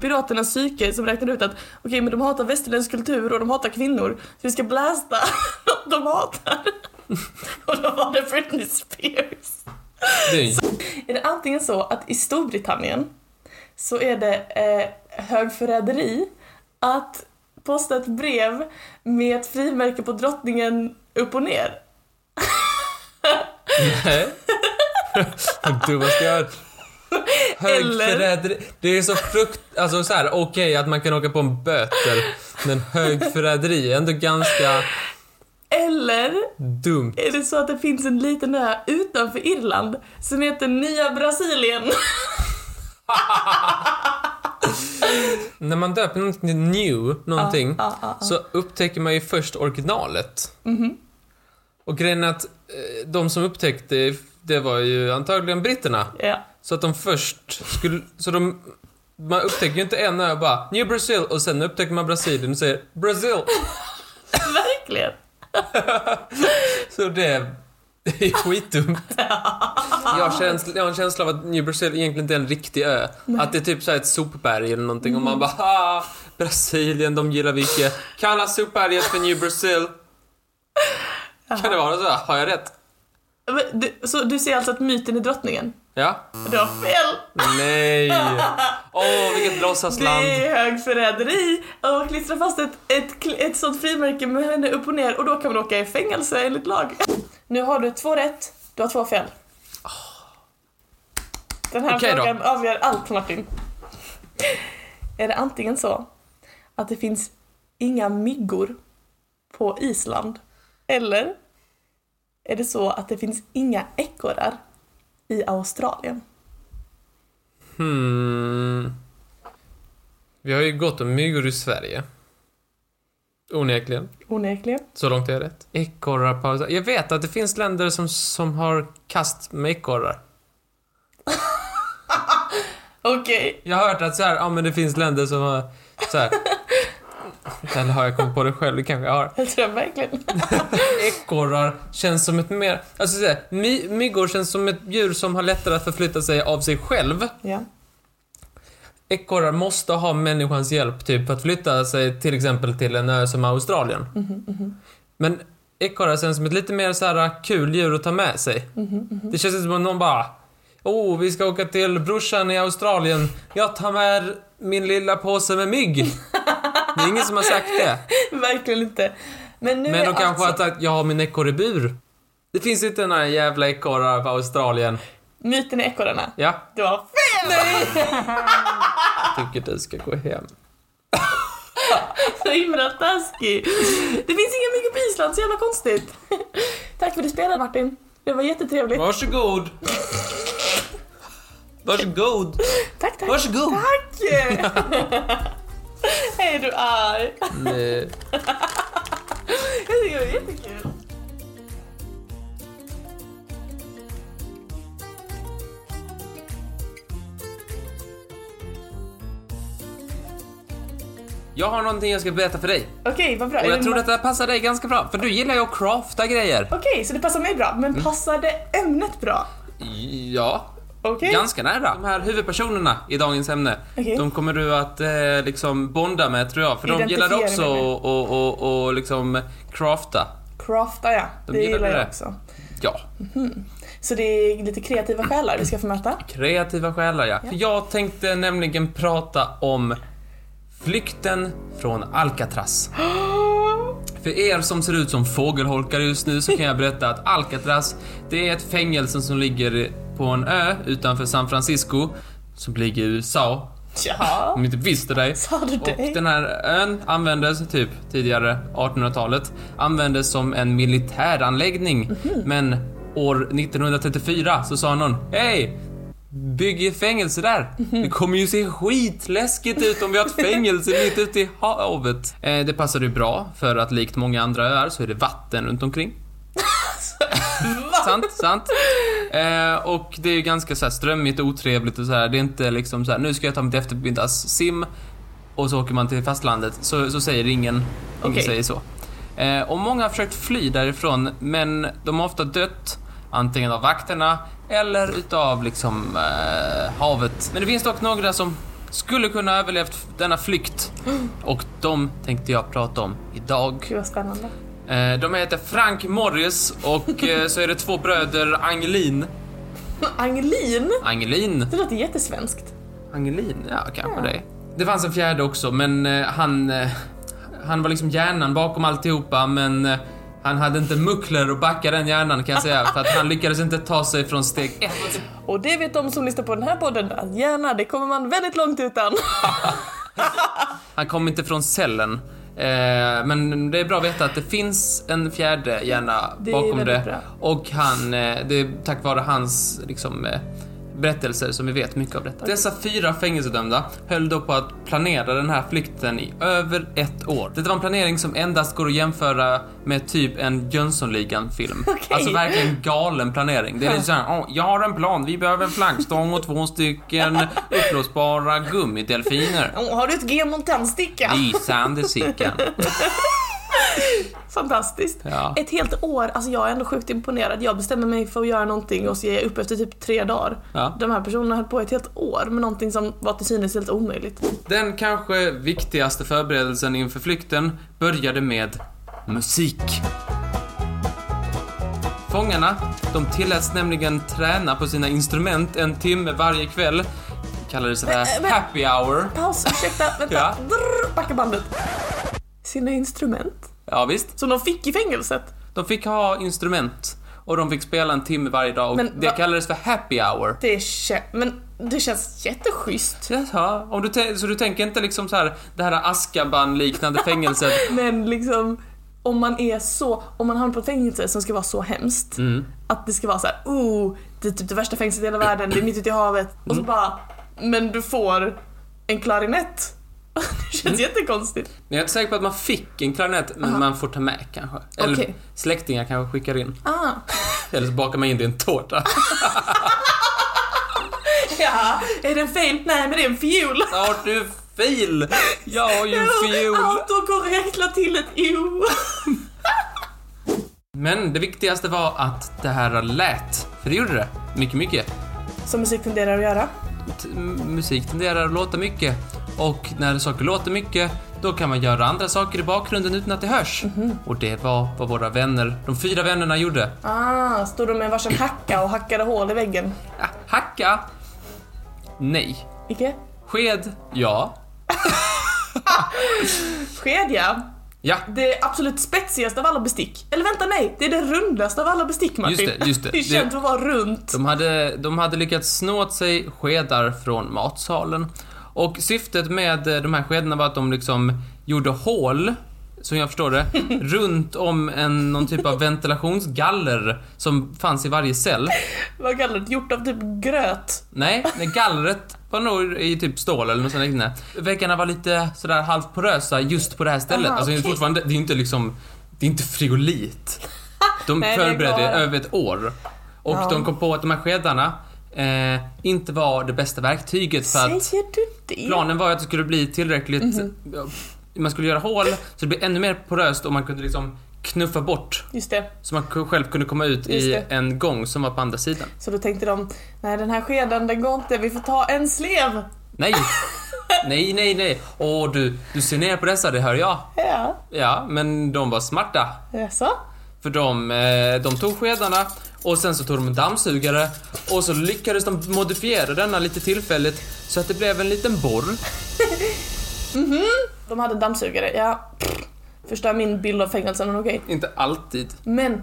[SPEAKER 1] piraternas psyke som räknade ut att okej, men de hatar västerländsk kultur och de hatar kvinnor, så vi ska blästa något de hatar. Och då var det Britney Spears.
[SPEAKER 2] Det är ju...
[SPEAKER 1] Är det antingen så att i Storbritannien så är det eh, högförräderi att posta ett brev med ett frimärke på drottningen upp och ner?
[SPEAKER 2] Nej. Vad dummaste jag hört. Högförräderi. Det är så frukt... Alltså så här, okej att man kan åka på en böter. Men högförräderi är ändå ganska
[SPEAKER 1] Eller
[SPEAKER 2] dumt.
[SPEAKER 1] är det så att det finns en liten ö utanför Irland som heter Nya Brasilien?
[SPEAKER 2] När man döper någonting till new, någonting,
[SPEAKER 1] Ja, ja, ja.
[SPEAKER 2] så upptäcker man ju först originalet. Och grejen är att eh, de som upptäckte det var ju antagligen britterna.
[SPEAKER 1] Ja.
[SPEAKER 2] Så att de först skulle, så de, man upptäcker ju inte en ö bara New Brazil och sen upptäcker man Brasilien och säger Brazil.
[SPEAKER 1] Verkligen.
[SPEAKER 2] Så det, det är skitdumt. Jag har, känsla, jag har en känsla av att New Brazil egentligen inte är en riktig ö. Att det är typ så ett sopberg eller någonting och man bara ah, Brasilien, de gillar vilket. Kalla sopberget för New Brazil. Kan det vara så? Har jag rätt?
[SPEAKER 1] Men Du, så du ser alltså att myten är drottningen?
[SPEAKER 2] Ja?
[SPEAKER 1] Du har fel!
[SPEAKER 2] Nej! Åh, vilket låtsasland.
[SPEAKER 1] Det är högförräderi och klistra fast ett, ett, ett sånt frimärke med henne upp och ner och då kan man åka i fängelse enligt lag. Nu har du två rätt, du har två fel. Den här
[SPEAKER 2] då.
[SPEAKER 1] frågan avgör allt Martin. Är det antingen så att det finns inga myggor på Island eller är det så att det finns inga ekorrar i Australien?
[SPEAKER 2] Hmm. Vi har ju gått om myggor i Sverige. Onekligen.
[SPEAKER 1] Onekligen.
[SPEAKER 2] Så långt är jag rätt. Ekorrar på... Jag vet att det finns länder som, som har kast med ekorrar.
[SPEAKER 1] Okej.
[SPEAKER 2] Jag har hört att så här, ja men det finns länder som har så här. Eller har jag kommit på det själv? Det kanske jag har.
[SPEAKER 1] Jag tror verkligen.
[SPEAKER 2] Ekorrar känns som ett mer... Alltså så här, my, myggor känns som ett djur som har lättare att förflytta sig av sig själv.
[SPEAKER 1] Ja.
[SPEAKER 2] Ekorrar måste ha människans hjälp, typ att flytta sig till exempel till en ö som Australien. Men ekorrar känns som ett lite mer så här kul djur att ta med sig. Det känns inte som att någon bara Oh, vi ska åka till brorsan i Australien. Jag tar med min lilla påse med mygg. Det är ingen som har sagt det.
[SPEAKER 1] Verkligen inte. Men nu
[SPEAKER 2] Men
[SPEAKER 1] är
[SPEAKER 2] de kanske har
[SPEAKER 1] alltså,
[SPEAKER 2] sagt jag har min ekorre i bur. Det finns inte några jävla ekorrar på Australien.
[SPEAKER 1] myten är ekorrarna.
[SPEAKER 2] Ja,
[SPEAKER 1] Du har fel!
[SPEAKER 2] tycker du ska gå hem.
[SPEAKER 1] Så himla taskig. Det finns inga myggor på Island, så jävla konstigt. Tack för att du spelade Martin. Det var jättetrevligt.
[SPEAKER 2] Varsågod. Varsågod.
[SPEAKER 1] Tack, tack.
[SPEAKER 2] Varsågod.
[SPEAKER 1] Tack! Är du arg?
[SPEAKER 2] Nej.
[SPEAKER 1] Jag tycker det var jättekul.
[SPEAKER 2] Jag har någonting jag ska berätta för dig.
[SPEAKER 1] Okej, vad bra.
[SPEAKER 2] Och
[SPEAKER 1] Är
[SPEAKER 2] jag tror att det här passar dig ganska bra, för du gillar ju att crafta grejer.
[SPEAKER 1] Okej, så det passar mig bra. Men passar det ämnet bra?
[SPEAKER 2] Ja,
[SPEAKER 1] Okej?
[SPEAKER 2] ganska nära. De här huvudpersonerna i dagens ämne,
[SPEAKER 1] Okej.
[SPEAKER 2] de kommer du att eh, liksom bonda med tror jag. För de gillar också att och, och, och liksom crafta.
[SPEAKER 1] Crafta, ja.
[SPEAKER 2] De
[SPEAKER 1] Det
[SPEAKER 2] gillar
[SPEAKER 1] gillar jag
[SPEAKER 2] det.
[SPEAKER 1] också.
[SPEAKER 2] Ja,
[SPEAKER 1] Så det är lite kreativa själar vi ska få möta?
[SPEAKER 2] kreativa själar ja. För jag tänkte nämligen prata om flykten från Alcatraz. För er som ser ut som fågelholkar just nu så kan jag berätta att Alcatraz, det är ett fängelse som ligger på en ö utanför San Francisco, som ligger i USA,
[SPEAKER 1] Ja.
[SPEAKER 2] om inte visste det.
[SPEAKER 1] Sa du
[SPEAKER 2] Och
[SPEAKER 1] det?
[SPEAKER 2] den här ön användes typ tidigare, 1800-talet, användes som en militäranläggning.
[SPEAKER 1] Mhm.
[SPEAKER 2] Men år 1934 så sa någon, hej! Bygg ett fängelse där.
[SPEAKER 1] Mhm.
[SPEAKER 2] Det kommer ju se skitläskigt ut om vi har ett fängelse mitt ute i havet. Eh, det passade ju bra för att likt många andra öar så är det vatten runt omkring. sant, sant. Eh, och det är ju ganska så här strömmigt och otrevligt och så här. Det är inte liksom så här, nu ska jag ta mitt eftermiddagssim och så åker man till fastlandet. Så, så säger ingen, ingen
[SPEAKER 1] Okej.
[SPEAKER 2] säger så. Eh, och många har försökt fly därifrån, men de har ofta dött antingen av vakterna eller utav liksom eh, havet. Men det finns dock några som skulle kunna ha överlevt denna flykt och de tänkte jag prata om idag.
[SPEAKER 1] Gud vad spännande.
[SPEAKER 2] Eh, De heter Frank Morris och eh, så är det två bröder Angelin.
[SPEAKER 1] Angelin?
[SPEAKER 2] Angelin?
[SPEAKER 1] Det låter jättesvenskt.
[SPEAKER 2] Angelin? Ja, kanske
[SPEAKER 1] Ja.
[SPEAKER 2] det. Det fanns en fjärde också, men eh, han... Han var liksom hjärnan bakom alltihopa, men han hade inte muckler att backa den hjärnan kan jag säga, för att han lyckades inte ta sig från steg ett.
[SPEAKER 1] Och det vet de som lyssnar på den här podden att gärna, det kommer man väldigt långt utan.
[SPEAKER 2] Han kom inte från cellen. Eh, men det är bra att veta att det finns en fjärde hjärna
[SPEAKER 1] Det
[SPEAKER 2] bakom det.
[SPEAKER 1] bra.
[SPEAKER 2] Och han, eh, det är tack vare hans liksom, eh, berättelser som vi vet mycket av detta. Dessa fyra fängelsedömda höll då på att planera den här flykten i över ett år. Det var en planering som endast går att jämföra med typ en Jönssonligan-film.
[SPEAKER 1] Okej.
[SPEAKER 2] Alltså verkligen galen planering. Det är lite såhär, "Åh, jag har en plan, vi behöver en flaggstång och två stycken uppblåsbara gummidelfiner.
[SPEAKER 1] Åh, har du ett G-mont tändsticka?
[SPEAKER 2] Lysande Sickan.
[SPEAKER 1] Fantastiskt.
[SPEAKER 2] Ja.
[SPEAKER 1] Ett helt år, alltså jag är ändå sjukt imponerad. Jag bestämmer mig för att göra någonting och så ger jag upp efter typ tre dagar.
[SPEAKER 2] Ja.
[SPEAKER 1] De här personerna höll på ett helt år med någonting som var till synes helt omöjligt.
[SPEAKER 2] Den kanske viktigaste förberedelsen inför flykten började med musik. Fångarna, de tilläts nämligen träna på sina instrument en timme varje kväll. Det kallades det
[SPEAKER 1] men-
[SPEAKER 2] happy hour.
[SPEAKER 1] Paus, ursäkta, vänta.
[SPEAKER 2] Ja.
[SPEAKER 1] Drrr, backa bandet. Sina instrument.
[SPEAKER 2] Ja, visst.
[SPEAKER 1] Som de fick i fängelset.
[SPEAKER 2] De fick ha instrument och de fick spela en timme varje dag och
[SPEAKER 1] Men
[SPEAKER 2] det
[SPEAKER 1] va-
[SPEAKER 2] kallades för happy hour.
[SPEAKER 1] Det är kä- men det känns jätteschysst.
[SPEAKER 2] Jaha, om du så du tänker inte liksom så här det här Azkaban-liknande fängelset?
[SPEAKER 1] Men liksom, om man är så, om man hamnar på ett fängelse som ska vara så hemskt.
[SPEAKER 2] Mm.
[SPEAKER 1] Att det ska vara så här, oh, det är typ det värsta fängelset i hela världen, det är mitt ute i havet. Och
[SPEAKER 2] Mm.
[SPEAKER 1] så bara, men du får en klarinett. Det känns jättekonstigt.
[SPEAKER 2] Men jag är inte säker på att man fick en klarinett, men man får ta med kanske. Eller
[SPEAKER 1] Okej.
[SPEAKER 2] släktingar kanske skickar in.
[SPEAKER 1] Ah,
[SPEAKER 2] Eller så bakar man in det i en tårta.
[SPEAKER 1] ja, är det en fail? Nej, men det är en fiol.
[SPEAKER 2] Har du fil? Jag har ju en fiol.
[SPEAKER 1] Autokorrekt la till ett o.
[SPEAKER 2] Men det viktigaste var att det här lät. För det gjorde det. Mycket, mycket.
[SPEAKER 1] Som musik tenderar att göra.
[SPEAKER 2] T- musik tenderar att låta mycket. Och när saker låter mycket, då kan man göra andra saker i bakgrunden utan att det hörs. Och det var vad våra vänner, de fyra vännerna gjorde.
[SPEAKER 1] Ah, stod de med varsin hacka och hackade hål i väggen?
[SPEAKER 2] Ja, hacka. Nej.
[SPEAKER 1] Icke?
[SPEAKER 2] Sked. Ja.
[SPEAKER 1] Skedja.
[SPEAKER 2] Ja.
[SPEAKER 1] Det absolut spetsigaste av alla bestick. Eller vänta, nej. Det är det rundaste av alla bestick, Martin.
[SPEAKER 2] Just det, just det.
[SPEAKER 1] Det är känt för att vara runt.
[SPEAKER 2] De hade, de hade lyckats snå åt sig skedar från matsalen. Och syftet med eh, de här skedarna var att de liksom gjorde hål, som jag förstår det, runt om en, någon typ av ventilationsgaller som fanns i varje cell.
[SPEAKER 1] Vad kallar det? Gjort av typ gröt.
[SPEAKER 2] Nej, nej, gallret var nog i typ stål eller något sånt liknande. Väggarna var lite sådär halvt porösa just på det här stället.
[SPEAKER 1] Aha,
[SPEAKER 2] alltså det är
[SPEAKER 1] okej.
[SPEAKER 2] fortfarande, det är inte liksom, det är inte frigolit. De
[SPEAKER 1] Nej,
[SPEAKER 2] förberedde över ett år. Och
[SPEAKER 1] Ja.
[SPEAKER 2] de kom på att de här skedarna eh, inte var det bästa verktyget för att
[SPEAKER 1] Säger du det?
[SPEAKER 2] planen var att det skulle bli tillräckligt,
[SPEAKER 1] Mhm.
[SPEAKER 2] ja, man skulle göra hål så det blev ännu mer poröst och man kunde liksom knuffa bort
[SPEAKER 1] Just det.
[SPEAKER 2] så man själv kunde komma ut i en gång som var på andra sidan.
[SPEAKER 1] Så då tänkte de, nej den här skeden den går inte, vi får ta en slev.
[SPEAKER 2] Nej! Nej, nej, nej. Åh, du, du ser ner på dessa, det hör jag.
[SPEAKER 1] Ja,
[SPEAKER 2] Ja, men de var smarta.
[SPEAKER 1] jaså?
[SPEAKER 2] För de, eh, de tog skedarna och sen så tog de en dammsugare och så lyckades de modifiera denna lite tillfälligt så att det blev en liten borr.
[SPEAKER 1] De hade dammsugare, ja. Förstör min bild av fängelsen, men okej.
[SPEAKER 2] Inte alltid.
[SPEAKER 1] Men,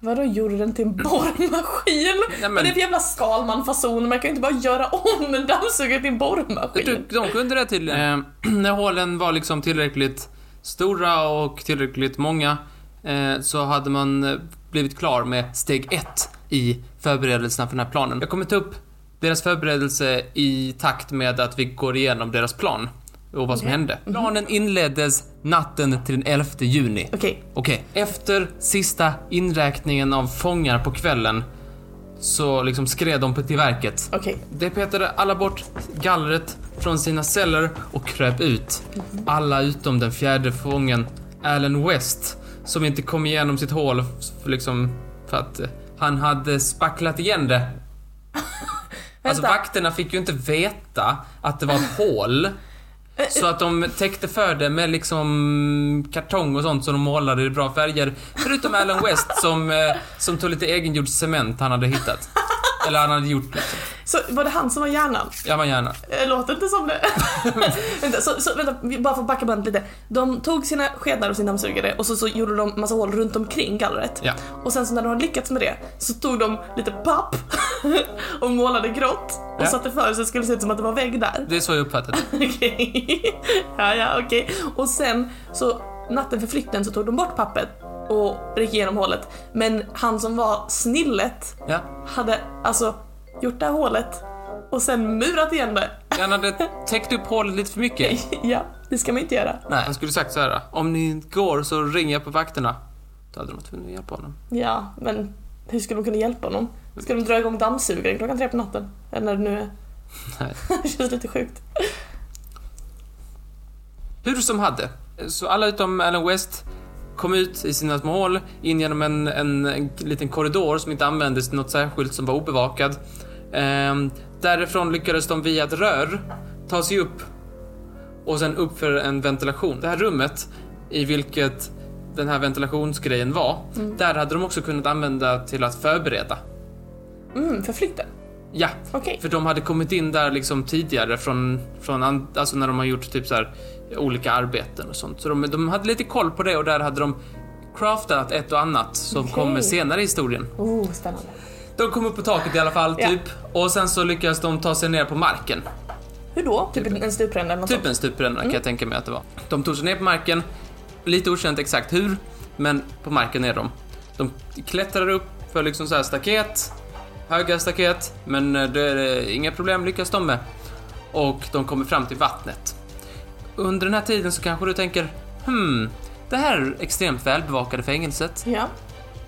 [SPEAKER 1] vadå gjorde den till en borrmaskin?
[SPEAKER 2] men-
[SPEAKER 1] Vad är det för jävla Skalman-fason? Man kan ju inte bara göra om en dammsugare till en borrmaskin.
[SPEAKER 2] Du, de kunde det tydligen. Eh, när hålen var liksom tillräckligt stora och tillräckligt många så hade man eh, blivit klar med steg ett i förberedelserna för den här planen. Jag kommer ta upp deras förberedelse i takt med att vi går igenom deras plan och vad som
[SPEAKER 1] Okej.
[SPEAKER 2] hände. Planen inleddes natten till den 11 juni.
[SPEAKER 1] Okej,
[SPEAKER 2] Okej, efter sista inräkningen av fångar på kvällen så liksom skred de på till verket.
[SPEAKER 1] okej.
[SPEAKER 2] De petade alla bort gallret från sina celler och kröp ut. Alla utom den fjärde fången, Alan West, som inte kom igenom sitt hål för, liksom, för att eh, han hade spacklat igen det. Alltså vakterna fick ju inte veta att det var ett hål. Så att de täckte för det med liksom kartong och sånt som de målade i bra färger. Förutom Alan West som, eh, som tog lite egengjord cement han hade hittat. Eller han hade gjort liksom.
[SPEAKER 1] Så var det han som var hjärnan?
[SPEAKER 2] Ja, man gärna.
[SPEAKER 1] Eh, Låter inte som det. vänta, så, så, vänta, vi- bara för att backa bandet lite. De tog sina skedar och sin dammsugare och så, så gjorde de massa hål runt omkring gallret.
[SPEAKER 2] Ja.
[SPEAKER 1] Och sen så när de hade lyckats med det så tog de lite papp och målade grått och
[SPEAKER 2] Ja.
[SPEAKER 1] satte för så det skulle se ut som att det var vägg där.
[SPEAKER 2] Det är så jag uppfattat det.
[SPEAKER 1] Okej. ja, ja, okej. Och sen så natten för flykten så tog de bort pappret och gick igenom hålet. Men han som var snillet
[SPEAKER 2] Ja.
[SPEAKER 1] hade alltså gjort det här hålet och sen murat igen det.
[SPEAKER 2] Han hade täckt upp hålet lite för mycket.
[SPEAKER 1] Ja, det ska man inte göra.
[SPEAKER 2] Nej. Han skulle sagt så här. om ni går så ringer jag på vakterna. Då hade de varit tvungna att hjälpa honom.
[SPEAKER 1] Ja, men hur ska de kunna hjälpa honom? Ska de dra igång dammsugaren klockan tre på natten? Eller när det nu är.
[SPEAKER 2] Nej.
[SPEAKER 1] det känns lite sjukt.
[SPEAKER 2] Hur som hade, så alla utom Alan West kom ut i sina små hål, in genom en, en, en liten korridor som inte användes till något särskilt som var obevakad. Ehm, därifrån lyckades de via ett rör ta sig upp och sen upp för en ventilation. Det här rummet i vilket den här ventilationsgrejen var, där hade de också kunnat använda till att förbereda.
[SPEAKER 1] Mm, för flykten.
[SPEAKER 2] Ja,
[SPEAKER 1] Okej.
[SPEAKER 2] för de hade kommit in där liksom tidigare från, från alltså när de har gjort typ så här olika arbeten och sånt. Så de, de hade lite koll på det och där hade de craftat ett och annat som
[SPEAKER 1] Okej.
[SPEAKER 2] kommer senare i historien.
[SPEAKER 1] Oh, spännande.
[SPEAKER 2] De kom upp på taket i alla fall,
[SPEAKER 1] Ja.
[SPEAKER 2] typ. Och sen så lyckades de ta sig ner på marken.
[SPEAKER 1] Hur då? Typ en stupränna eller något
[SPEAKER 2] Typ
[SPEAKER 1] sånt?
[SPEAKER 2] en stupränna kan jag tänka mig att det var. De tog sig ner på marken, lite okänt exakt hur, men på marken är de. De klättrar upp för liksom så här staket, höga staket, men eh, det är inga problem lyckas de med. Och de kommer fram till vattnet. Under den här tiden så kanske du tänker, hmm, det här extremt välbevakade fängelset,
[SPEAKER 1] Ja.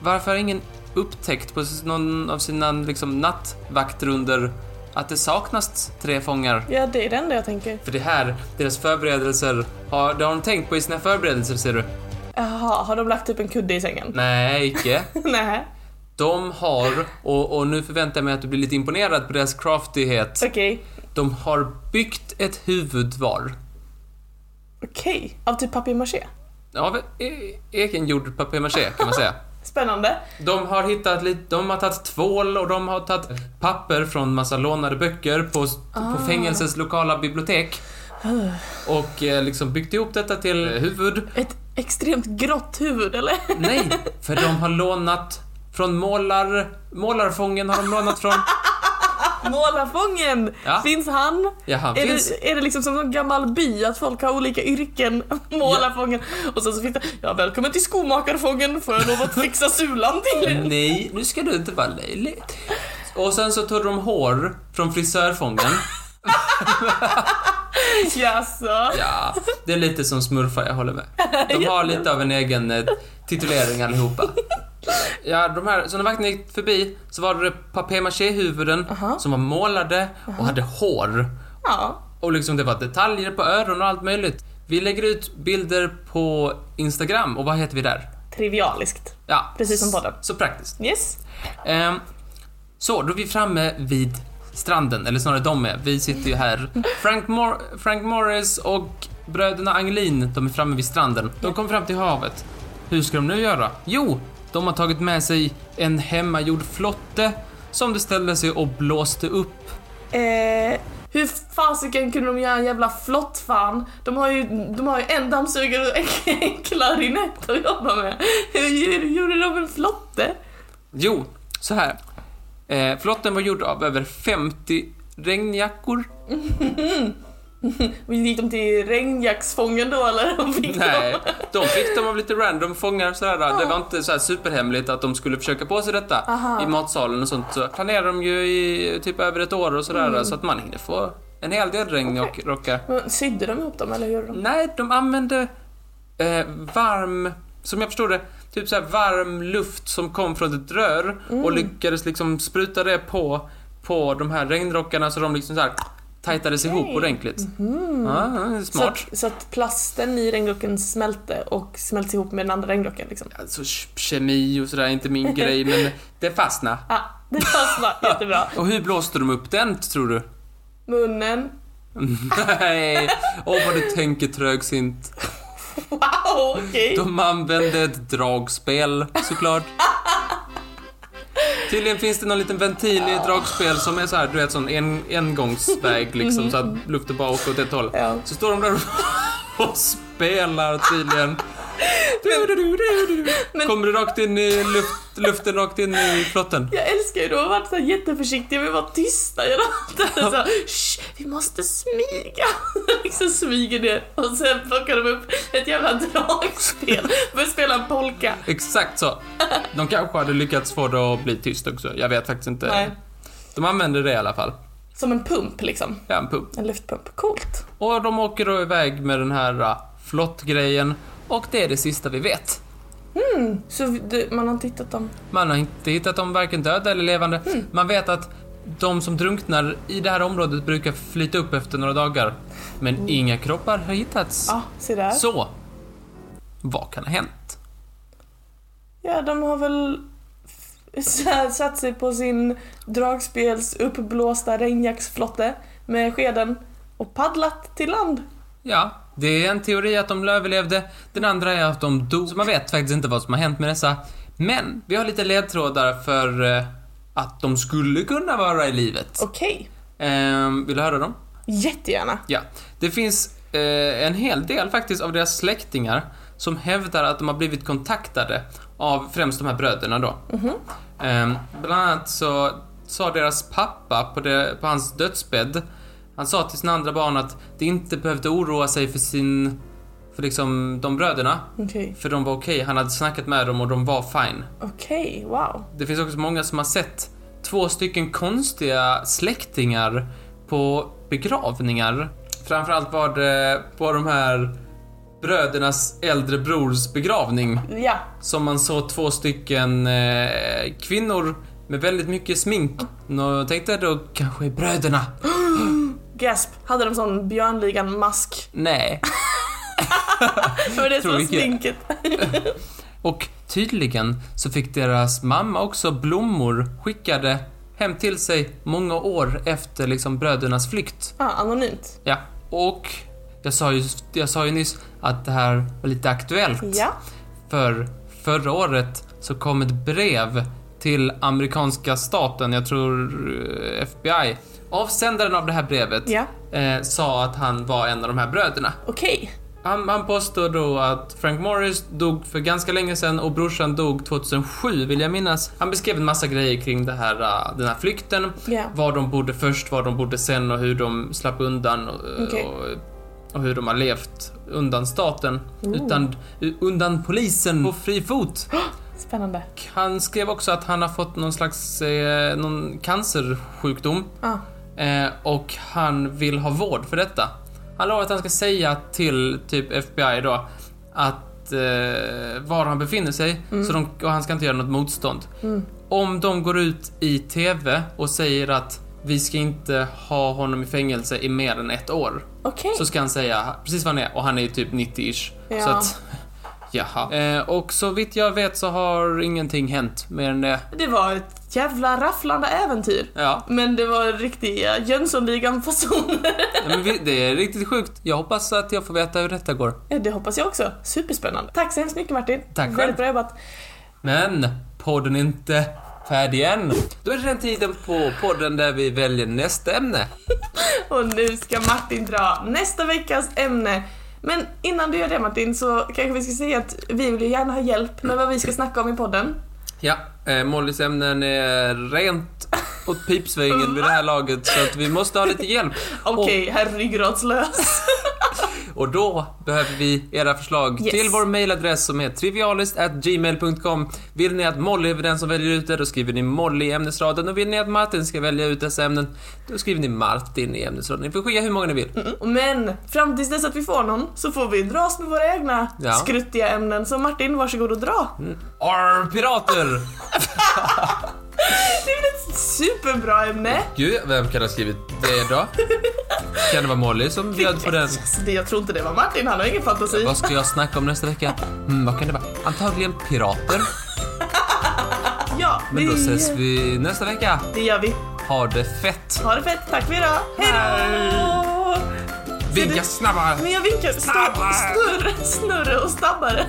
[SPEAKER 2] varför har ingen upptäckt på någon av sina liksom, nattvaktrundor att det saknas tre fångar
[SPEAKER 1] ja, det är det enda jag tänker.
[SPEAKER 2] för det här, deras förberedelser, har, det har de tänkt på i sina förberedelser ser du?
[SPEAKER 1] Jaha, har de lagt upp en kudde i sängen?
[SPEAKER 2] Nej, icke.
[SPEAKER 1] Nej.
[SPEAKER 2] De har, och, och nu förväntar jag mig att du blir lite imponerad på deras craftighet.
[SPEAKER 1] Okej.
[SPEAKER 2] De har byggt ett huvud var.
[SPEAKER 1] Okej. Av typ papier-maché?
[SPEAKER 2] Av e- egengjord papier-maché kan man säga.
[SPEAKER 1] Spännande.
[SPEAKER 2] De har hittat lite, de har tagit tvål och de har tagit papper från massa lånade böcker på, på fängelsets lokala bibliotek. Och eh, liksom byggt ihop detta till huvud.
[SPEAKER 1] Ett extremt grått huvud, eller?
[SPEAKER 2] Nej, för de har lånat från målar... Målarfången har de lånat från.
[SPEAKER 1] Målarfången!
[SPEAKER 2] Ja.
[SPEAKER 1] Finns han?
[SPEAKER 2] Ja, han
[SPEAKER 1] är,
[SPEAKER 2] finns.
[SPEAKER 1] det, är det liksom som en gammal by, att folk har olika yrken? Målarfången. Och sen så finns det, ja välkommen till skomakarfången, får jag lov att fixa sulan till er?
[SPEAKER 2] Nej, nu ska du inte vara löjlig. Och sen så tog de hår från frisörfången.
[SPEAKER 1] Jaså?
[SPEAKER 2] Ja, det är lite som smurfar, jag håller med. De har lite av en egen eh, titulering allihopa. Ja, de här, så när vakten gick förbi så var det papier-maché-huvuden
[SPEAKER 1] Aha.
[SPEAKER 2] som var målade och hade hår.
[SPEAKER 1] Ja.
[SPEAKER 2] Och liksom det var detaljer på öron och allt möjligt. Vi lägger ut bilder på Instagram och vad heter vi där?
[SPEAKER 1] Trivialiskt.
[SPEAKER 2] Ja,
[SPEAKER 1] Precis som podden.
[SPEAKER 2] Så praktiskt.
[SPEAKER 1] Yes.
[SPEAKER 2] Ehm, så, då är vi framme vid stranden, eller snarare de är. Vi sitter ju här. Frank, Mor- Frank Morris och bröderna Angelin, de är framme vid stranden. De kom fram till havet. Hur ska de nu göra? Jo, de har tagit med sig en hemmagjord flotte som de ställde sig och blåste upp.
[SPEAKER 1] Eh, hur fasiken kunde de göra en jävla flottfan? De har ju, de har ju en dammsugare och en, en klarinett att jobba med. Hur gjorde de en flotte?
[SPEAKER 2] Jo, så här. Eh, flotten var gjord av över 50 regnjackor.
[SPEAKER 1] Gick de till regnjacksfången då eller? De fick
[SPEAKER 2] Nej,
[SPEAKER 1] dem?
[SPEAKER 2] de fick dem av lite random fångar sådär. Det var inte så superhemligt att de skulle försöka på sig detta
[SPEAKER 1] Aha.
[SPEAKER 2] i matsalen och sånt. Så planerar de ju i typ över ett år och sådär
[SPEAKER 1] Mm.
[SPEAKER 2] så att man hinner få en hel del regnrockar.
[SPEAKER 1] Men Sydde de ihop dem eller hur gjorde de?
[SPEAKER 2] Nej, de använde eh, varm, som jag förstod det, typ så här varm luft som kom från ett rör
[SPEAKER 1] Mm.
[SPEAKER 2] och lyckades liksom spruta det på, på de här regnrockarna så de liksom så här tajtades ihop
[SPEAKER 1] Okej.
[SPEAKER 2] ordentligt.
[SPEAKER 1] Mhm.
[SPEAKER 2] Ja,
[SPEAKER 1] Så
[SPEAKER 2] smart.
[SPEAKER 1] att, så att plasten i regnrocken smälte och smälte ihop med den andra regnrocken liksom?
[SPEAKER 2] Alltså ke- kemi och sådär är inte min grej, men det fastnade.
[SPEAKER 1] Ja, det fastnade jättebra.
[SPEAKER 2] Och hur blåste de upp den, tror du?
[SPEAKER 1] Munnen.
[SPEAKER 2] Nej, åh vad du tänker trögsint.
[SPEAKER 1] Wow, okej.
[SPEAKER 2] De använde ett dragspel, såklart. Tydligen finns det någon liten ventil i ett dragspel som är så här, du vet, sån en, engångsväg liksom, så att luften bara åker åt ett håll.
[SPEAKER 1] Ja.
[SPEAKER 2] Så står de där och spelar tydligen.
[SPEAKER 1] Men-
[SPEAKER 2] Kommer det rakt in i luft, luften rakt in i flotten?
[SPEAKER 1] Jag älskar ju, de har varit så här jätteförsiktiga med att vara tysta genom allt det Shh, vi måste smyga. liksom smyger ner och sen plockar de upp ett jävla dragspel att spela en polka.
[SPEAKER 2] Exakt så. De kanske hade lyckats få det att bli tyst också. Jag vet faktiskt inte.
[SPEAKER 1] Nej.
[SPEAKER 2] de använder det i alla fall.
[SPEAKER 1] Som en pump liksom.
[SPEAKER 2] Ja, en pump.
[SPEAKER 1] En luftpump. Coolt.
[SPEAKER 2] Och de åker då iväg med den här uh, flottgrejen och det är det sista vi vet.
[SPEAKER 1] Så du, man har tittat dem.
[SPEAKER 2] Man har inte hittat dem varken döda eller levande. Man vet att de som drunknar i det här området brukar flyta upp efter några dagar. Men inga kroppar har hittats.
[SPEAKER 1] Ja, se där.
[SPEAKER 2] Så, vad kan ha hänt?
[SPEAKER 1] Ja, de har väl satt sig på sin dragspels uppblåsta regnjacksflotte med skeden och paddlat till land.
[SPEAKER 2] Ja, det är en teori att de överlevde. Den andra är att de dog. Så man vet faktiskt inte vad som har hänt med dessa. Men vi har lite ledtrådar för eh, att de skulle kunna vara i livet.
[SPEAKER 1] Okej,
[SPEAKER 2] Ehm, vill du höra dem?
[SPEAKER 1] jättegärna.
[SPEAKER 2] Ja. Det finns eh, en hel del faktiskt av deras släktingar som hävdar att de har blivit kontaktade av främst de här bröderna då. Ehm, bland annat så sa deras pappa på, det, på hans dödsbädd, han sa till sina andra barn att de inte behövde oroa sig för sin, för liksom de bröderna,
[SPEAKER 1] Okej,
[SPEAKER 2] för de var okej. Han hade snackat med dem och de var fine.
[SPEAKER 1] okej, wow.
[SPEAKER 2] Det finns också många som har sett två stycken konstiga släktingar på begravningar. Framförallt var det på de här brödernas äldre brors begravning
[SPEAKER 1] Ja,
[SPEAKER 2] som man såg två stycken eh, kvinnor med väldigt mycket smink. Och tänkte då kanske bröderna.
[SPEAKER 1] gasp. Hade de sån Björnligan-mask?
[SPEAKER 2] Nej.
[SPEAKER 1] För det är
[SPEAKER 2] Tror
[SPEAKER 1] så
[SPEAKER 2] inte.
[SPEAKER 1] sminket.
[SPEAKER 2] Och tydligen så fick deras mamma också blommor skickade hem till sig många år efter liksom brödernas flykt.
[SPEAKER 1] Ja, anonymt.
[SPEAKER 2] Ja, och jag sa ju, jag sa ju nyss att det här var lite aktuellt.
[SPEAKER 1] Ja,
[SPEAKER 2] För förra året så kom ett brev till amerikanska staten, jag tror eh, FBI. Avsändaren av det här brevet
[SPEAKER 1] ja.
[SPEAKER 2] eh, sa att han var en av de här bröderna.
[SPEAKER 1] Okej.
[SPEAKER 2] Han, han påstår då att Frank Morris dog för ganska länge sedan och brorsan dog 2007 vill jag minnas. Han beskrev en massa grejer kring det här, uh, den här flykten.
[SPEAKER 1] Ja.
[SPEAKER 2] Var de bodde först, var de bodde sen och hur de slapp undan och,
[SPEAKER 1] Okej.
[SPEAKER 2] och, och hur de har levt undan staten.
[SPEAKER 1] Oh.
[SPEAKER 2] Utan, undan polisen på fri fot.
[SPEAKER 1] Spännande.
[SPEAKER 2] Han skrev också att han har fått någon slags eh, någon cancersjukdom
[SPEAKER 1] Ja.
[SPEAKER 2] eh, och han vill ha vård för detta. Han lovar att han ska säga till typ FBI då att eh, var han befinner sig så de, och han ska inte göra något motstånd. Om de går ut i TV och säger att vi ska inte ha honom i fängelse i mer än ett år.
[SPEAKER 1] Okej.
[SPEAKER 2] Så ska han säga precis vad han är och han är typ 90-ish.
[SPEAKER 1] Ja.
[SPEAKER 2] Så att, jaha. Eh, och så vitt jag vet så har ingenting hänt mer än det.
[SPEAKER 1] Det var ett jävla rafflande äventyr.
[SPEAKER 2] Ja,
[SPEAKER 1] Men det var riktiga Jönssonligan-fasoner.
[SPEAKER 2] Ja, vi- det är riktigt sjukt. Jag hoppas att jag får veta hur detta går.
[SPEAKER 1] Ja, det hoppas jag också. Superspännande. Tack så hemskt mycket Martin.
[SPEAKER 2] Tack själv.
[SPEAKER 1] Väldigt bra jobbat.
[SPEAKER 2] Men podden är inte färdig än. Då är det den tiden på podden där vi väljer nästa ämne.
[SPEAKER 1] Och nu ska Martin dra nästa veckas ämne. Men innan du gör det Martin så kanske vi ska säga att vi vill ju gärna ha hjälp med vad vi ska snacka om i podden.
[SPEAKER 2] Ja, eh, Mollys ämnen är rent åt pipsvängen vid det här laget så att vi måste ha lite hjälp.
[SPEAKER 1] Okej, herr ryggradslös.
[SPEAKER 2] Och då behöver vi era förslag
[SPEAKER 1] Yes.
[SPEAKER 2] till vår mailadress som är trivialist@gmail.com. Vill ni att Molly är den som väljer ut det, då skriver ni Molly i ämnesraden. Och vill ni att Martin ska välja ut dessa ämnen, då skriver ni Martin i ämnesraden. Ni får skicka hur många ni vill.
[SPEAKER 1] Men fram tills dess att vi får någon så får vi dras med våra egna
[SPEAKER 2] Ja.
[SPEAKER 1] skruttiga ämnen. Så Martin, varsågod och dra.
[SPEAKER 2] Arr, pirater!
[SPEAKER 1] Det är väl ett superbra ämne?
[SPEAKER 2] Gud, vem kan ha skrivit det då? Kan det vara Molly som bjöd på den?
[SPEAKER 1] Alltså, det- Jag tror inte det var Martin, han har ingen fantasi.
[SPEAKER 2] Vad ska jag snacka om nästa vecka? Mm, vad kan det vara? Antagligen pirater.
[SPEAKER 1] Ja,
[SPEAKER 2] Men då
[SPEAKER 1] det-
[SPEAKER 2] ses vi nästa vecka.
[SPEAKER 1] Det gör vi.
[SPEAKER 2] Ha det fett!
[SPEAKER 1] Ha det fett, tack för idag. Hej då!
[SPEAKER 2] Vinka snabbare!
[SPEAKER 1] Men jag vinkar
[SPEAKER 2] Snabbare!
[SPEAKER 1] större, snurre och snabbare.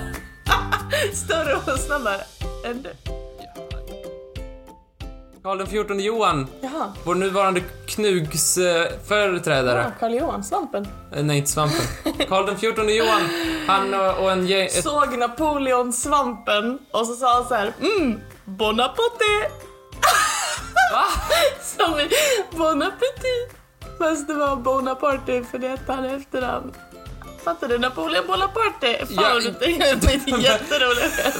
[SPEAKER 1] större och snabbare än du.
[SPEAKER 2] Karl den 14 Johan,
[SPEAKER 1] Jaha.
[SPEAKER 2] vår nuvarande Knugs eh, företrädare.
[SPEAKER 1] Ja, Karl Johan, svampen.
[SPEAKER 2] Eh, Nej, inte svampen. Karl den 14 Johan, han och, och en gäng... Ett,
[SPEAKER 1] Såg Napoleon svampen och så sa han så här, mm, bon appetit.
[SPEAKER 2] va?
[SPEAKER 1] Som i bon appetit. Fast det var Bonaparte för det hette han i efternamn. Fattar du? Napoleon Bonaparte. Fan
[SPEAKER 2] Ja,
[SPEAKER 1] vad du tänkte inte jätteroligt.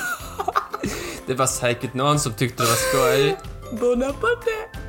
[SPEAKER 2] Det var säkert någon som tyckte det var skoj.
[SPEAKER 1] Bon appétit